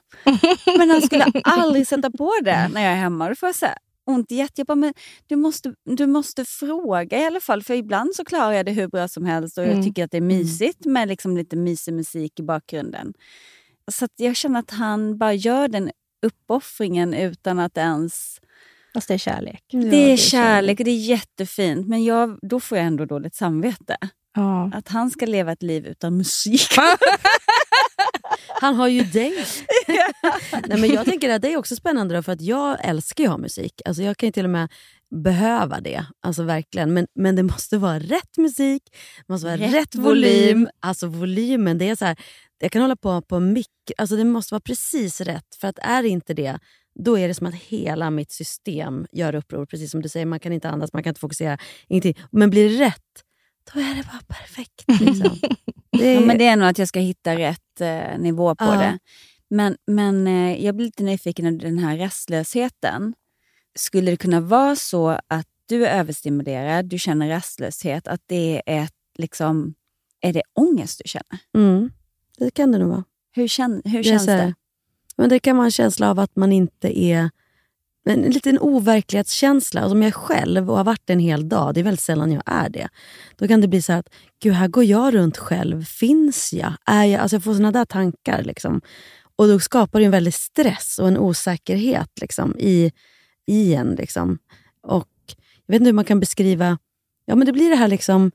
men han skulle aldrig sätta på det när jag är hemma. Då får jag här, ont i hjärtat. Jag bara, men du måste, du måste fråga i alla fall. För ibland så klarar jag det hur bra som helst och jag Mm. tycker att det är mysigt med liksom lite mysig musik i bakgrunden. Så att jag känner att han bara gör den uppoffringen utan att ens... Fast det är kärlek. det, är kärlek och det är jättefint, men jag, då får jag ändå dåligt samvete. Ja. Att han ska leva ett liv utan musik. Han har ju dig. Nej, men jag tänker att det är också spännande för att jag älskar ju att ha musik. Alltså jag kan ju till och med behöva det. Alltså verkligen. Men, men det måste vara rätt musik, det måste vara Rätt rätt, volym. volym. Alltså volymen, det är så här, jag kan hålla på på mick. Alltså det måste vara precis rätt. För att är det inte det, då är det som att hela mitt system gör uppror. Precis som du säger, man kan inte andas, man kan inte fokusera. Ingenting. Men blir det rätt, då är det bara perfekt. Liksom. Det Ja, är- men det är nog att jag ska hitta rätt eh, nivå på Ja. det. Men, men eh, jag blir lite nyfiken av den här rastlösheten. Skulle det kunna vara så att du är överstimulerad, du känner rastlöshet, att det är ett, liksom, är det ångest du känner? Mm, det kan det nog vara. Hur, kän, hur Det känns det? Men det kan vara en känsla av att man inte är... En liten overklighetskänsla. Alltså om jag är själv och har varit en hel dag, det är väldigt sällan jag är det. Då kan det bli så att, gud här går jag runt själv. Finns jag? Är jag? Alltså jag får såna där tankar. Liksom. Och då skapar det en väldig stress och en osäkerhet liksom, i, i en. Liksom. Och jag vet inte hur man kan beskriva, ja men det blir det här liksom,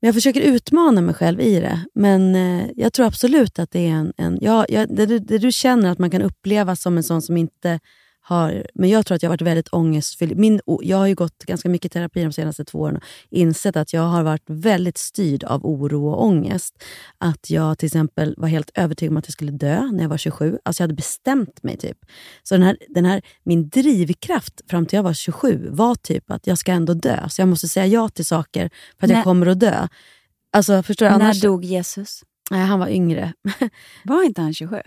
jag försöker utmana mig själv i det, men eh, jag tror absolut att det är en... en ja, ja, det, det du känner att man kan uppleva som en sån som inte har... Men jag tror att jag har varit väldigt ångestfylld. Min, jag har ju gått ganska mycket terapi de senaste två åren och insett att jag har varit väldigt styrd av oro och ångest. Att jag till exempel var helt övertygad om att jag skulle dö när jag var 27. Alltså jag hade bestämt mig. typ. Så den här, den här, min drivkraft fram till jag var 27 var typ att jag ska ändå dö. Så jag måste säga ja till saker för att När- jag kommer att dö. Alltså, förstår du? När Annars, dog Jesus? Nej, han var yngre. Var inte han 27?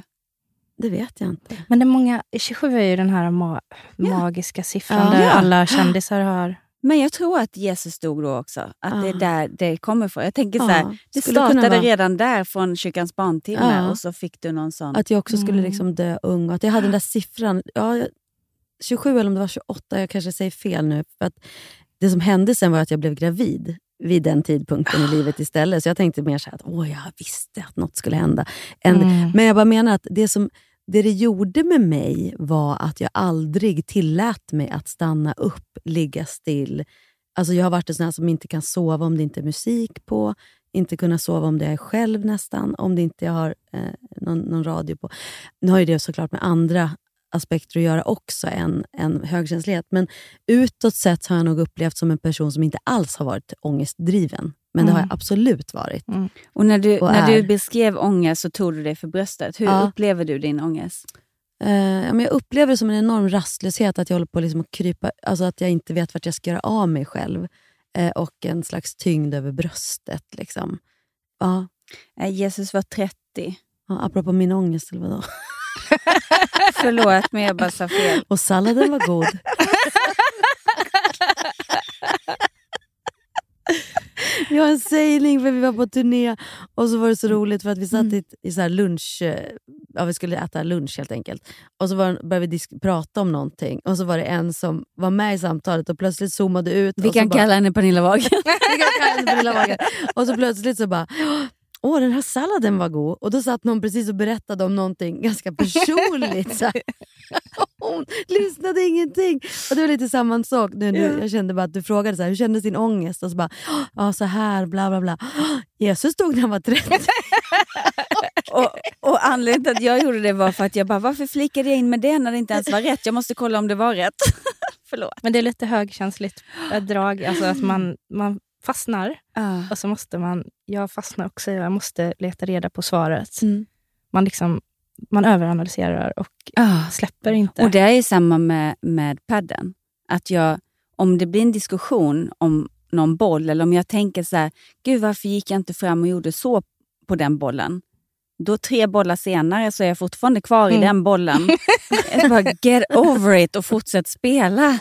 Det vet jag inte. Men det är många, 27 är ju den här ma- magiska siffran Ja. där Ja. alla kändisar har... Men jag tror att Jesus dog då också. Att det är där det kommer ifrån. Jag tänker så här, Ja, det startade vara. redan där från kyrkans barntimme Ja. och så fick du någon sån... Att jag också skulle Mm. liksom dö ung och att jag hade den där siffran. Ja, jag- 27 eller om det var 28, jag kanske säger fel nu. För att det som hände sen var att jag blev gravid vid den tidpunkten i livet istället. Så jag tänkte mer så här att åh, jag visste att något skulle hända. En, Mm. Men jag bara menar att det som det, det gjorde med mig var att jag aldrig tillät mig att stanna upp, ligga still. Alltså jag har varit en sån här som inte kan sova om det inte är musik på, inte kunna sova om det är själv nästan, om det inte jag har eh, någon, någon radio på. Nu har ju det såklart med andra aspekter att göra också än, än högkänslighet. Men utåt sett har jag nog upplevt som en person som inte alls har varit ångestdriven. Men det har Mm. jag absolut varit. Och när du, Och när är. du beskrev ångest så tog du det för bröstet. Hur Ja. upplever du din ångest? Ja, men jag upplever det som en enorm rastlöshet, att jag håller på liksom att krypa, alltså att jag inte vet vart jag ska göra av mig själv. Eh, och en slags tyngd över bröstet. Liksom. Ja. Eh, Jesus var 30. Ja, apropå min ångest, eller vadå? Förlåt, men jag bara sa fel. Och salladen var god. Vi har en sägning för vi var på turné och så var det så roligt för att vi satt i, ett- i så lunch, eh, ja, vi skulle äta lunch helt enkelt. Och så var, började vi disk- prata om någonting och så var det en som var med i samtalet och plötsligt zoomade ut. Vi kan bara, kalla henne Pernilla Wagen. vi kan kalla henne Pernilla Wagen. Och så plötsligt så bara, åh den här salladen var god. Och då satt någon precis och berättade om någonting ganska personligt. Så här. Hon lyssnade ingenting. Och det var lite samma sak nu. nu. Ja. Jag kände bara att du frågade så här, hur kändes din ångest? Och så bara, ja så här, bla bla bla. Jesus dog när han var 30. och, och anledningen till att jag gjorde det var för att jag bara, varför flikade jag in med det när det inte ens var rätt? Jag måste kolla om det var rätt. Förlåt. Men det är lite högkänsligt drag, alltså att man, man fastnar. Och så måste man, jag fastnar också, jag måste leta reda på svaret. Mm. Man, liksom, man överanalyserar och släpper inte. Och det är ju samma med, med padden. Att jag, om det blir en diskussion om någon boll eller om jag tänker så här, gud varför gick jag inte fram och gjorde så på den bollen? Då tre bollar senare så är jag fortfarande kvar i Mm. den bollen. jag bara, get over it och fortsätt spela.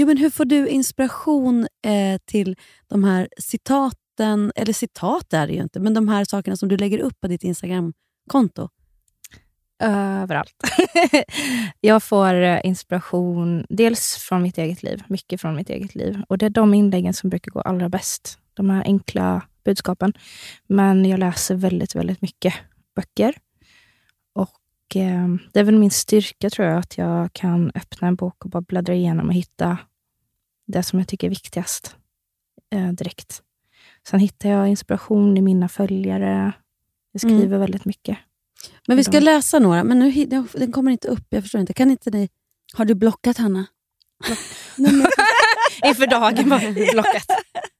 Jo, men hur får du inspiration eh, till de här citaten, eller citat är det ju inte, men de här sakerna som du lägger upp på ditt Instagramkonto? Överallt. jag får eh, inspiration dels från mitt eget liv, mycket från mitt eget liv. Och Det är de inläggen som brukar gå allra bäst. De här enkla budskapen. Men jag läser väldigt, väldigt mycket böcker. Och eh, Det är väl min styrka, tror jag, att jag kan öppna en bok och bara bläddra igenom och hitta det som jag tycker är viktigast eh, direkt. Sen hittar jag inspiration i mina följare. Jag skriver Mm. väldigt mycket. Men vi ska läsa några, men nu, den kommer inte upp. Jag förstår inte. Kan inte ni... Har du blockat Hanna? Inför dagen var blockat.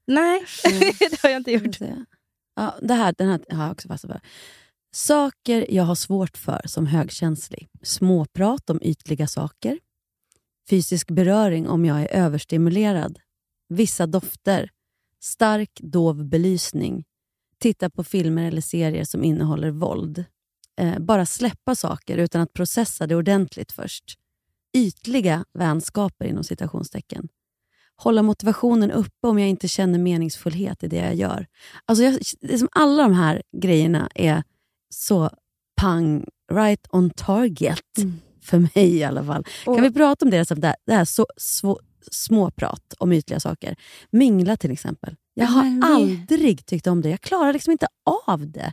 Nej, det har jag inte gjort. Ja, det här, den här har jag också fastnat för. Saker jag har svårt för som högkänslig. Småprat om ytliga saker. Fysisk beröring om jag är överstimulerad. Vissa dofter. Stark dov belysning. Titta på filmer eller serier som innehåller våld. Eh, bara släppa saker utan att processa det ordentligt först. Ytliga vänskaper inom citationstecken. Hålla motivationen uppe om jag inte känner meningsfullhet i det jag gör. Alltså jag, liksom alla de här grejerna är så pang, right on target. Mm. För mig i alla fall. Och- kan vi prata om det, som det här, det här så, så, småprat om ytliga saker? Mingla till exempel. Jag har Men vi- aldrig tyckt om det. Jag klarar liksom inte av det.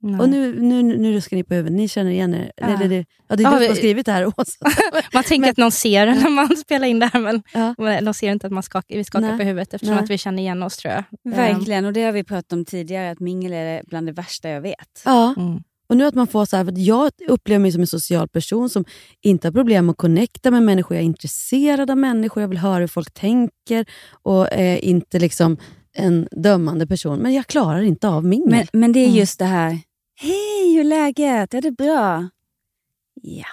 Nej. Och nu, nu, nu ruskar ni på huvudet. Ni känner igen er. Ja. Eller, det, ja, det är Ja, du som vi- har skrivit det här, Åsa. Man tänker att någon ser när man spelar in det här, men, men de ser inte att man skakar, vi skakar Nej. på huvudet eftersom Nej. att vi känner igen oss tror jag. Verkligen, och det har vi pratat om tidigare, att mingel är bland det värsta jag vet. Ja. Mm. Och nu att man får så här, för att jag upplever mig som en social person som inte har problem att connecta med människor. Jag är intresserad av människor, jag vill höra hur folk tänker och är inte liksom en dömande person. Men jag klarar inte av mingel. Men, men det är Mm. just det här, hej hur är läget? Är det bra? Ja.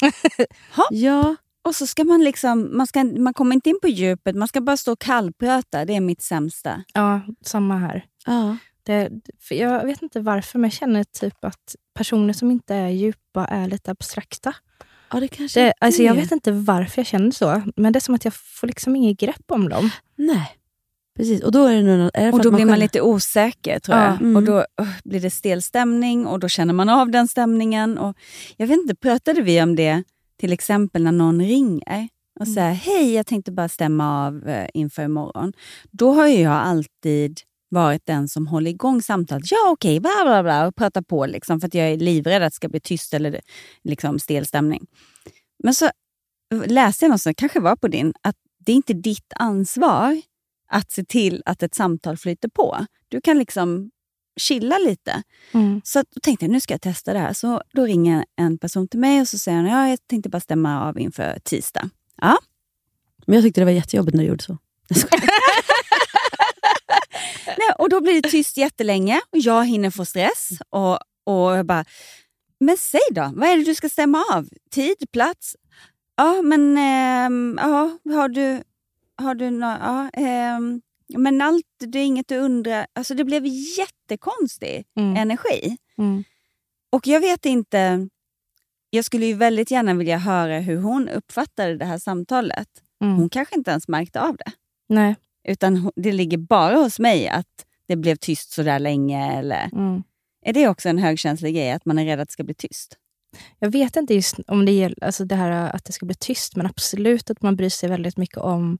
ja. Och så ska man liksom, man, ska, man kommer inte in på djupet, man ska bara stå och kallprata. Det är mitt sämsta. Ja, samma här. Ja. Det, för jag vet inte varför, men jag känner typ att personer som inte är djupa är lite abstrakta. Ja, det kanske det, alltså Jag vet inte varför jag känner så, men det är som att jag får liksom inget grepp om dem. Nej, precis. Och då är det, nog, är det för Och då att blir man lite osäker tror Ja, jag. mm. Och då uh, blir det stel stämning och då känner man av den stämningen. Och jag vet inte, pratade vi om det till exempel när någon ringer och Mm. säger hej, jag tänkte bara stämma av eh, inför imorgon. Då har ju jag alltid varit den som håller igång samtalet. Ja, okej, bla bla bla och pratar på liksom, för att jag är livrädd att det ska bli tyst eller liksom stel stämning. Men så läste jag någonstans, kanske var på din, att det är inte ditt ansvar att se till att ett samtal flyter på. Du kan liksom chilla lite. Mm. Så då tänkte jag nu ska jag testa det här. Så då ringer en person till mig och så säger han ja, jag tänkte bara stämma av inför tisdag. Ja. Men jag tyckte det var jättejobbigt när du gjorde så. Och då blir det tyst jättelänge och jag hinner få stress. Och, och jag bara, men säg då, vad är det du ska stämma av? Tid, plats? Ja, men ja, har du, har du nå, ja, ehm, men allt, det är inget du undrar. Alltså det blev jättekonstig Mm. energi. Mm. Och jag vet inte, jag skulle ju väldigt gärna vilja höra hur hon uppfattade det här samtalet. Mm. Hon kanske inte ens märkte av det. Nej. Utan det ligger bara hos mig att det blev tyst så där länge. Eller... Mm. Är det också en högkänslig grej, att man är rädd att det ska bli tyst? Jag vet inte just om det gäller alltså det här att det ska bli tyst, men absolut att man bryr sig väldigt mycket om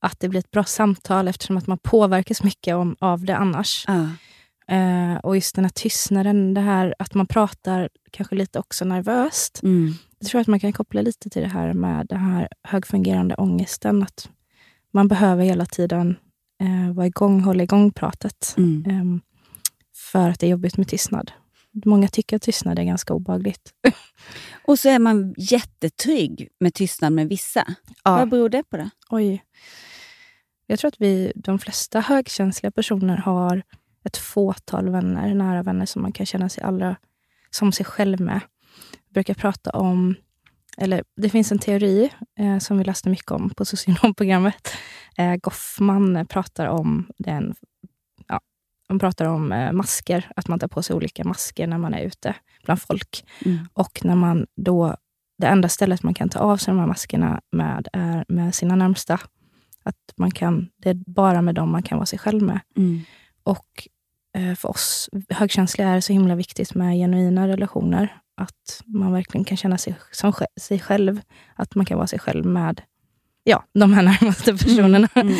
att det blir ett bra samtal eftersom att man påverkas mycket om, av det annars. Eh, och just den här tystnaden, det här att man pratar kanske lite också nervöst. Mm. Jag tror att man kan koppla lite till det här med den här högfungerande ångesten. Att man behöver hela tiden eh, vara igång, hålla igång pratet. Mm. Ehm, för att det är jobbigt med tystnad. Många tycker att tystnad är ganska obehagligt. Och så är man jättetrygg med tystnad med vissa. Ja. Vad beror det på? det? Oj. Jag tror att vi, de flesta högkänsliga personer har ett fåtal vänner, nära vänner som man kan känna sig allra som sig själv med. Jag brukar prata om, eller det finns en teori eh, som vi läste mycket om på socionomprogrammet. Eh, Goffman pratar om den, ja, han pratar om eh, masker, att man tar på sig olika masker när man är ute bland folk. Mm. Och när man då, det enda stället man kan ta av sig de här maskerna med är med sina närmsta. Att man kan, det är bara med dem man kan vara sig själv med. Mm. Och eh, för oss högkänsliga är det så himla viktigt med genuina relationer. Att man verkligen kan känna sig som sig själv. Att man kan vara sig själv med ja, de här närmaste personerna. Mm,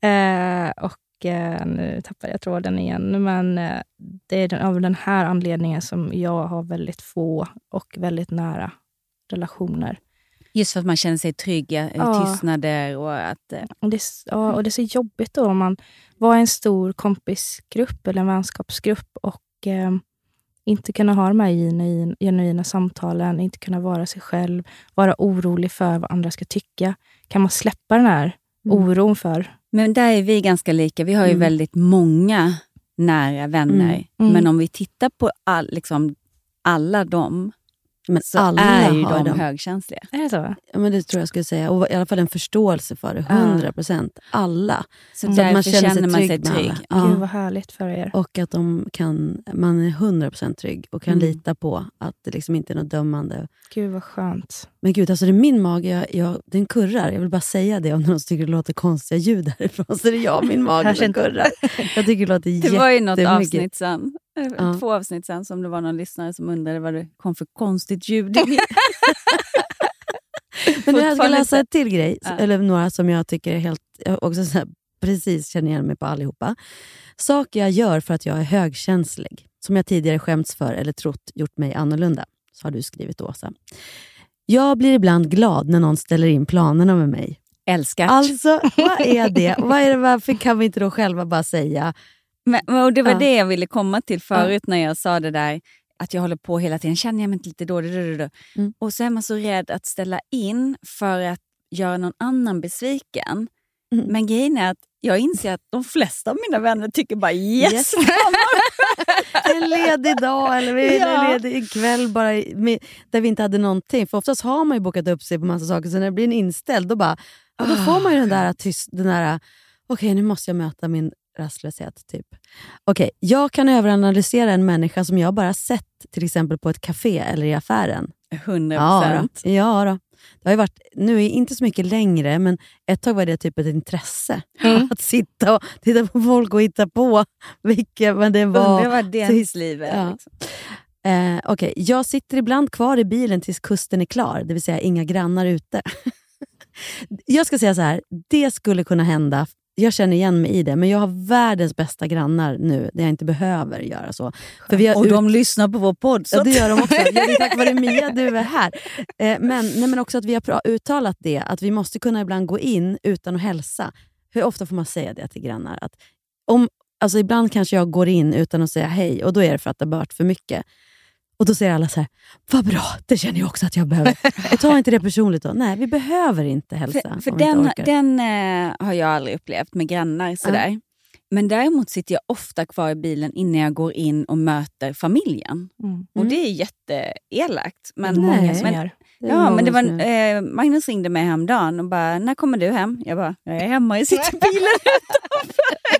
eh, och eh, nu tappade jag tråden igen. Men eh, det är den, av den här anledningen som jag har väldigt få och väldigt nära relationer. Just för att man känner sig trygg Ja. tystnader och att... eh, Och det, ja, och det är så jobbigt då om man var i en stor kompisgrupp eller en vänskapsgrupp och eh, inte kunna ha de här genuina, genuina samtalen, inte kunna vara sig själv, vara orolig för vad andra ska tycka. Kan man släppa den här oron för? Men där är vi ganska lika. Vi har ju Mm. väldigt många nära vänner. Mm. Mm. Men om vi tittar på all, liksom, alla dem, Men så alla är ju har de dem. högkänsliga. Är det så? Ja, men det tror jag skulle säga. Och i alla fall en förståelse för det. 100 procent. Alla. Så att därför känner man sig trygg. alla. Gud Ja. vad härligt för er. Och att de kan, man är 100 procent trygg och kan Mm. lita på att det liksom inte är något dömande. Gud vad skönt. Men gud, alltså det är min mage, jag, jag, den kurrar. Jag vill bara säga det om någon tycker det låter konstiga ljud härifrån. Så det är jag, min mage, som kurrar. Jag tycker det låter Det var ju något jättemycket. avsnitt sen, Ja. två avsnitt sen som det var någon lyssnare som undrade vad det kom för konstigt ljud. i Men jag ska läsa en till grej, Ja. eller några som jag tycker är helt... Också så här, precis känner igen mig på allihopa. Saker jag gör för att jag är högkänslig. som jag tidigare skämts för eller trott gjort mig annorlunda. Så har du skrivit Åsa. Jag blir ibland glad när någon ställer in planerna med mig. Älskat. Alltså, vad är det? vad är det? Varför kan vi inte då själva bara säga... Men, och Det var Ja. det jag ville komma till förut när jag sa det där att jag håller på hela tiden. Känner jag mig inte lite dålig? Du, du, du. Mm. Och så är man så rädd att ställa in för att göra någon annan besviken. Mm. Men grejen är att jag inser att de flesta av mina vänner tycker bara yes. Yes. en ledig dag eller vi Ja. en ledig kväll bara med, där vi inte hade någonting. För oftast har man ju bokat upp sig på massa saker, så när det blir en inställd då, bara, ja, då får man ju den där tyst, den där, okej nu måste jag möta min rastlöshet. Typ. Okej, jag kan överanalysera en människa som jag bara sett till exempel på ett café eller i affären. 100 Ja, procent. då. ja då. Det har varit, nu är inte så mycket längre, men ett tag var det typ ett intresse. Att sitta och titta på folk och hitta på vilka men det var. Undrar vad sist- liv är. Ja. Liksom. Eh, Okej, jag sitter ibland kvar i bilen tills kusten är klar, det vill säga inga grannar ute. jag ska säga så här, det skulle kunna hända. Jag känner igen mig i det, men jag har världens bästa grannar nu, där jag inte behöver göra så. För vi Och ut- de lyssnar på vår podd. Så Ja, det gör de också. Det är tack vare Mia du är här. Eh, men, nej, men också att vi har uttalat det, att vi måste kunna ibland gå in utan att hälsa. Hur ofta får man säga det till grannar? Att om, alltså ibland kanske jag går in utan att säga hej och då är det för att det har varit för mycket. Och Då säger alla så här, vad bra, det känner jag också att jag behöver. Och ta inte det personligt då. Nej, vi behöver inte hälsa. För, för den, den eh, har jag aldrig upplevt med grannar. Sådär. Men däremot sitter jag ofta kvar i bilen innan jag går in och möter familjen. Och det är jätteelakt. Men, är många som är Ja, men det var, eh, Magnus ringde mig häromdagen och bara, när kommer du hem? Jag bara, jag är hemma, jag sitter i bilen utanför.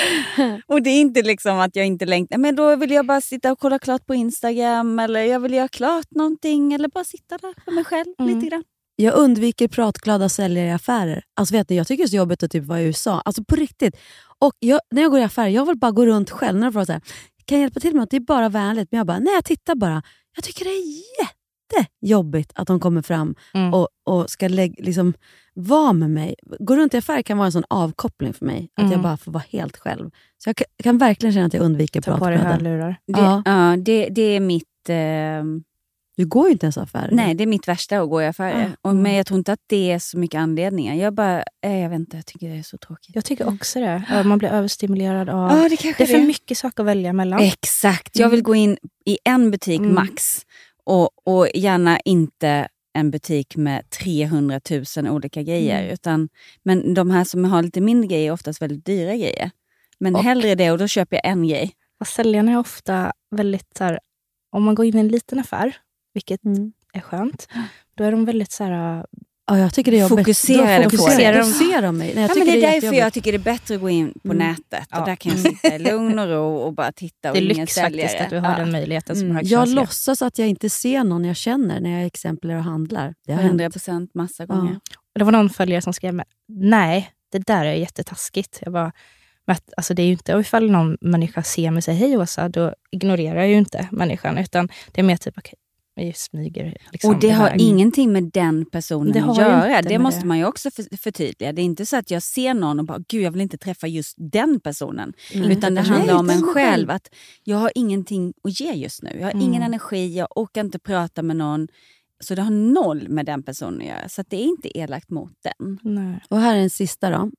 och det är inte liksom att jag inte längtar, men då vill jag bara sitta och kolla klart på Instagram eller jag vill göra klart någonting eller bara sitta där för mig själv lite grann. Jag undviker pratglada säljare i affärer. Alltså vet ni, jag tycker det är så jobbigt att typ vara i USA. Alltså på riktigt. Och jag, när jag går i affärer, jag vill bara gå runt själv. När de frågar kan jag hjälpa till med något? Det är bara vänligt. Men jag bara, nej jag tittar bara. Jag tycker det är jättejobbigt att de kommer fram och, och ska lägg, liksom, vara med mig. Gå runt i affärer kan vara en sån avkoppling för mig. Att Mm. jag bara får vara helt själv. Så jag kan, kan verkligen känna att jag undviker Ta på dig hörlurar. Det, Ja. ja. det, det är mitt... ehm, Du går ju inte ens affärer. Nej, det är mitt värsta att gå i affärer. Ah, Och, men jag tror inte att det är så mycket anledningar. Jag bara, eh, jag vet inte, jag tycker det är så tråkigt. Jag tycker också det. Ja, Man blir överstimulerad av... Ja, det kanske det är för det. mycket saker att välja mellan. Exakt. Jag vill gå in i en butik Mm. max. Och, och gärna inte en butik med 300 000 olika grejer. Mm. Utan, men de här som har lite mindre grejer är oftast väldigt dyra grejer. Men Och- hellre det och då köper jag en grej. Och säljarna är ofta väldigt så här, om man går in i en liten affär, vilket Mm. är skönt, då är de väldigt så här, Ja, jag tycker det är jobbigt. Fokuserar det. de, ser de mig. Nej, jag Ja, tycker men det är därför jättejobbigt. jag tycker det är bättre att gå in på Mm. nätet. Ja. Och där kan jag sitta i lugn och ro och bara titta. Och det är lyx säljare. faktiskt att du har Ja. den möjligheten som Mm. Jag låtsas att jag inte ser någon jag känner när jag exemplar och handlar. Det har 100 hänt. procent massa Ja. gånger. Och Det var någon följare som skrev nej, det där är jättetaskigt. Jag bara, men att, alltså det är ju inte, ifall någon människa ser mig och säger hej Åsa, då ignorerar jag ju inte människan, utan det är mer typ, okej, smyger liksom och det har iväg. ingenting med den personen Det att göra. Det måste det. man ju också för, förtydliga. Det är inte så att jag ser någon och bara, gud jag vill inte träffa just den personen. Mm. Utan det handlar om en själv. Att jag har ingenting att ge just nu. Jag har ingen Mm. energi, jag orkar inte prata med någon. Så det har noll med den personen att göra. Så det är inte elakt mot den. Nej. Och här är en sista då.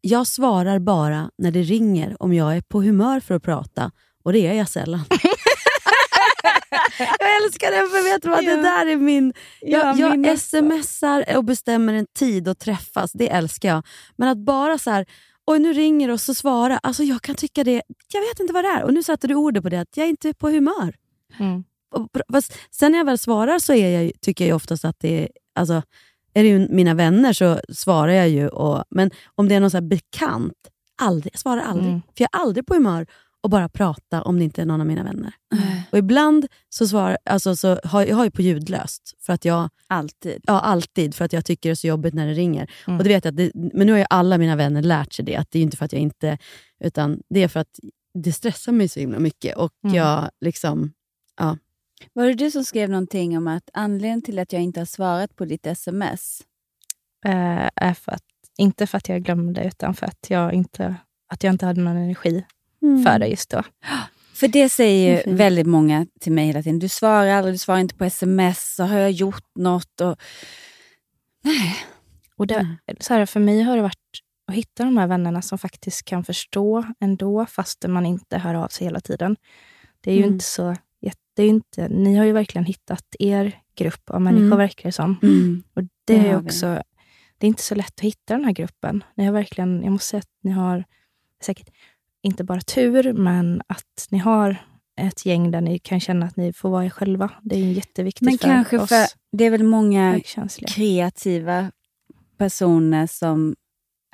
Jag svarar bara när det ringer om jag är på humör för att prata. Och det är jag sällan. jag älskar den för vet du vad, Ja. det där är min... Jag, Ja, jag min också. smsar och bestämmer en tid att träffas, det älskar jag. Men att bara så här, oj nu ringer och så svara. Alltså jag kan tycka det, jag vet inte vad det är. Och nu satte du ordet på det, att jag är inte på humör. Mm. Och Sen när jag väl svarar så är jag, tycker jag oftast att det är... Alltså, är det ju mina vänner så svarar jag ju. Och, men om det är någon så bekant, aldrig. Jag svarar aldrig. Mm. För jag är aldrig på humör att bara prata om det inte är någon av mina vänner. Och ibland så svarar alltså, så har jag har ju på ljudlöst. För att jag, Alltid. ja, alltid. För att jag tycker det är så jobbigt när det ringer. Mm. Och det vet jag det, men nu har ju alla mina vänner lärt sig det. Att det är inte för att jag inte... Utan det är för att det stressar mig så himla mycket. Och Mm. jag liksom... Ja. Var det du som skrev någonting om att anledningen till att jag inte har svarat på ditt sms Eh, är för att, inte för att jag glömde, utan för att jag inte, att jag inte hade någon energi Mm. för det just då. För det säger ju Mm. väldigt många till mig hela tiden. Du svarar aldrig, du svarar inte på sms. Så har jag gjort något? Och... Nej. Och det, så här, för mig har det varit att hitta de här vännerna som faktiskt kan förstå ändå, fast man inte hör av sig hela tiden. Det är ju Mm. inte så... Det är inte, ni har ju verkligen hittat er grupp av människor, Mm. verkar det som. Mm. Och det, Det är vi. också... Det är inte så lätt att hitta den här gruppen. Ni har verkligen, jag måste säga att ni har säkert inte bara tur, men att ni har ett gäng där ni kan känna att ni får vara er själva. Det är jätteviktigt Men för kanske oss. för det är väl många kreativa personer som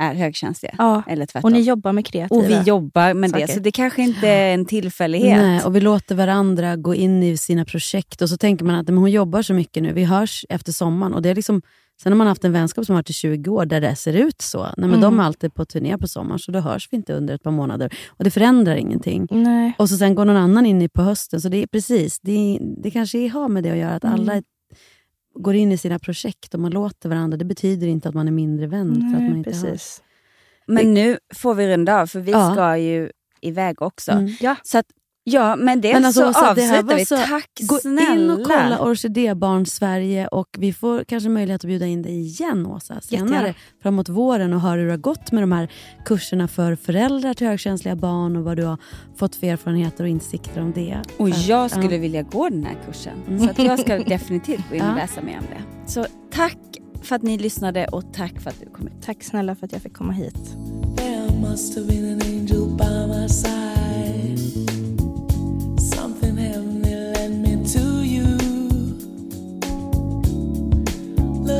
är högkänsliga. Ja, Eller tvärtom. och ni jobbar med kreativa Och vi jobbar med saker. det, så det kanske inte är en tillfällighet. Nej, och vi låter varandra gå in i sina projekt och så tänker man att men hon jobbar så mycket nu, vi hörs efter sommaren. Och det är liksom, sen har man haft en vänskap som har varit i 20 år där det ser ut så. Nej, men Mm. De är alltid på turné på sommaren, så då hörs vi inte under ett par månader. Och det förändrar ingenting. Nej. Och så sen går någon annan in i på hösten. Så det är precis, det, det kanske har med det att göra, att alla Mm. går in i sina projekt och man låter varandra. Det betyder inte att man är mindre vän för att Nej, man inte hörs. precis. Men nu får vi runda av, för vi Ja. ska ju iväg också. Mm. Ja. Så att, ja, men det Men alltså, så här avslutar vi. så- Tack Gå snälla. in och kolla Orkidébarn Sverige och vi får kanske möjlighet att bjuda in dig igen Åsa senare Jättegärna. framåt våren och höra hur det har gått med de här kurserna för föräldrar till högkänsliga barn och vad du har fått för erfarenheter och insikter om det. Och För- jag skulle ja. vilja gå den här kursen. Mm. Så att jag ska definitivt gå in och Ja. läsa mer om det. Så tack för att ni lyssnade och tack för att du kom hit. Tack snälla för att jag fick komma hit.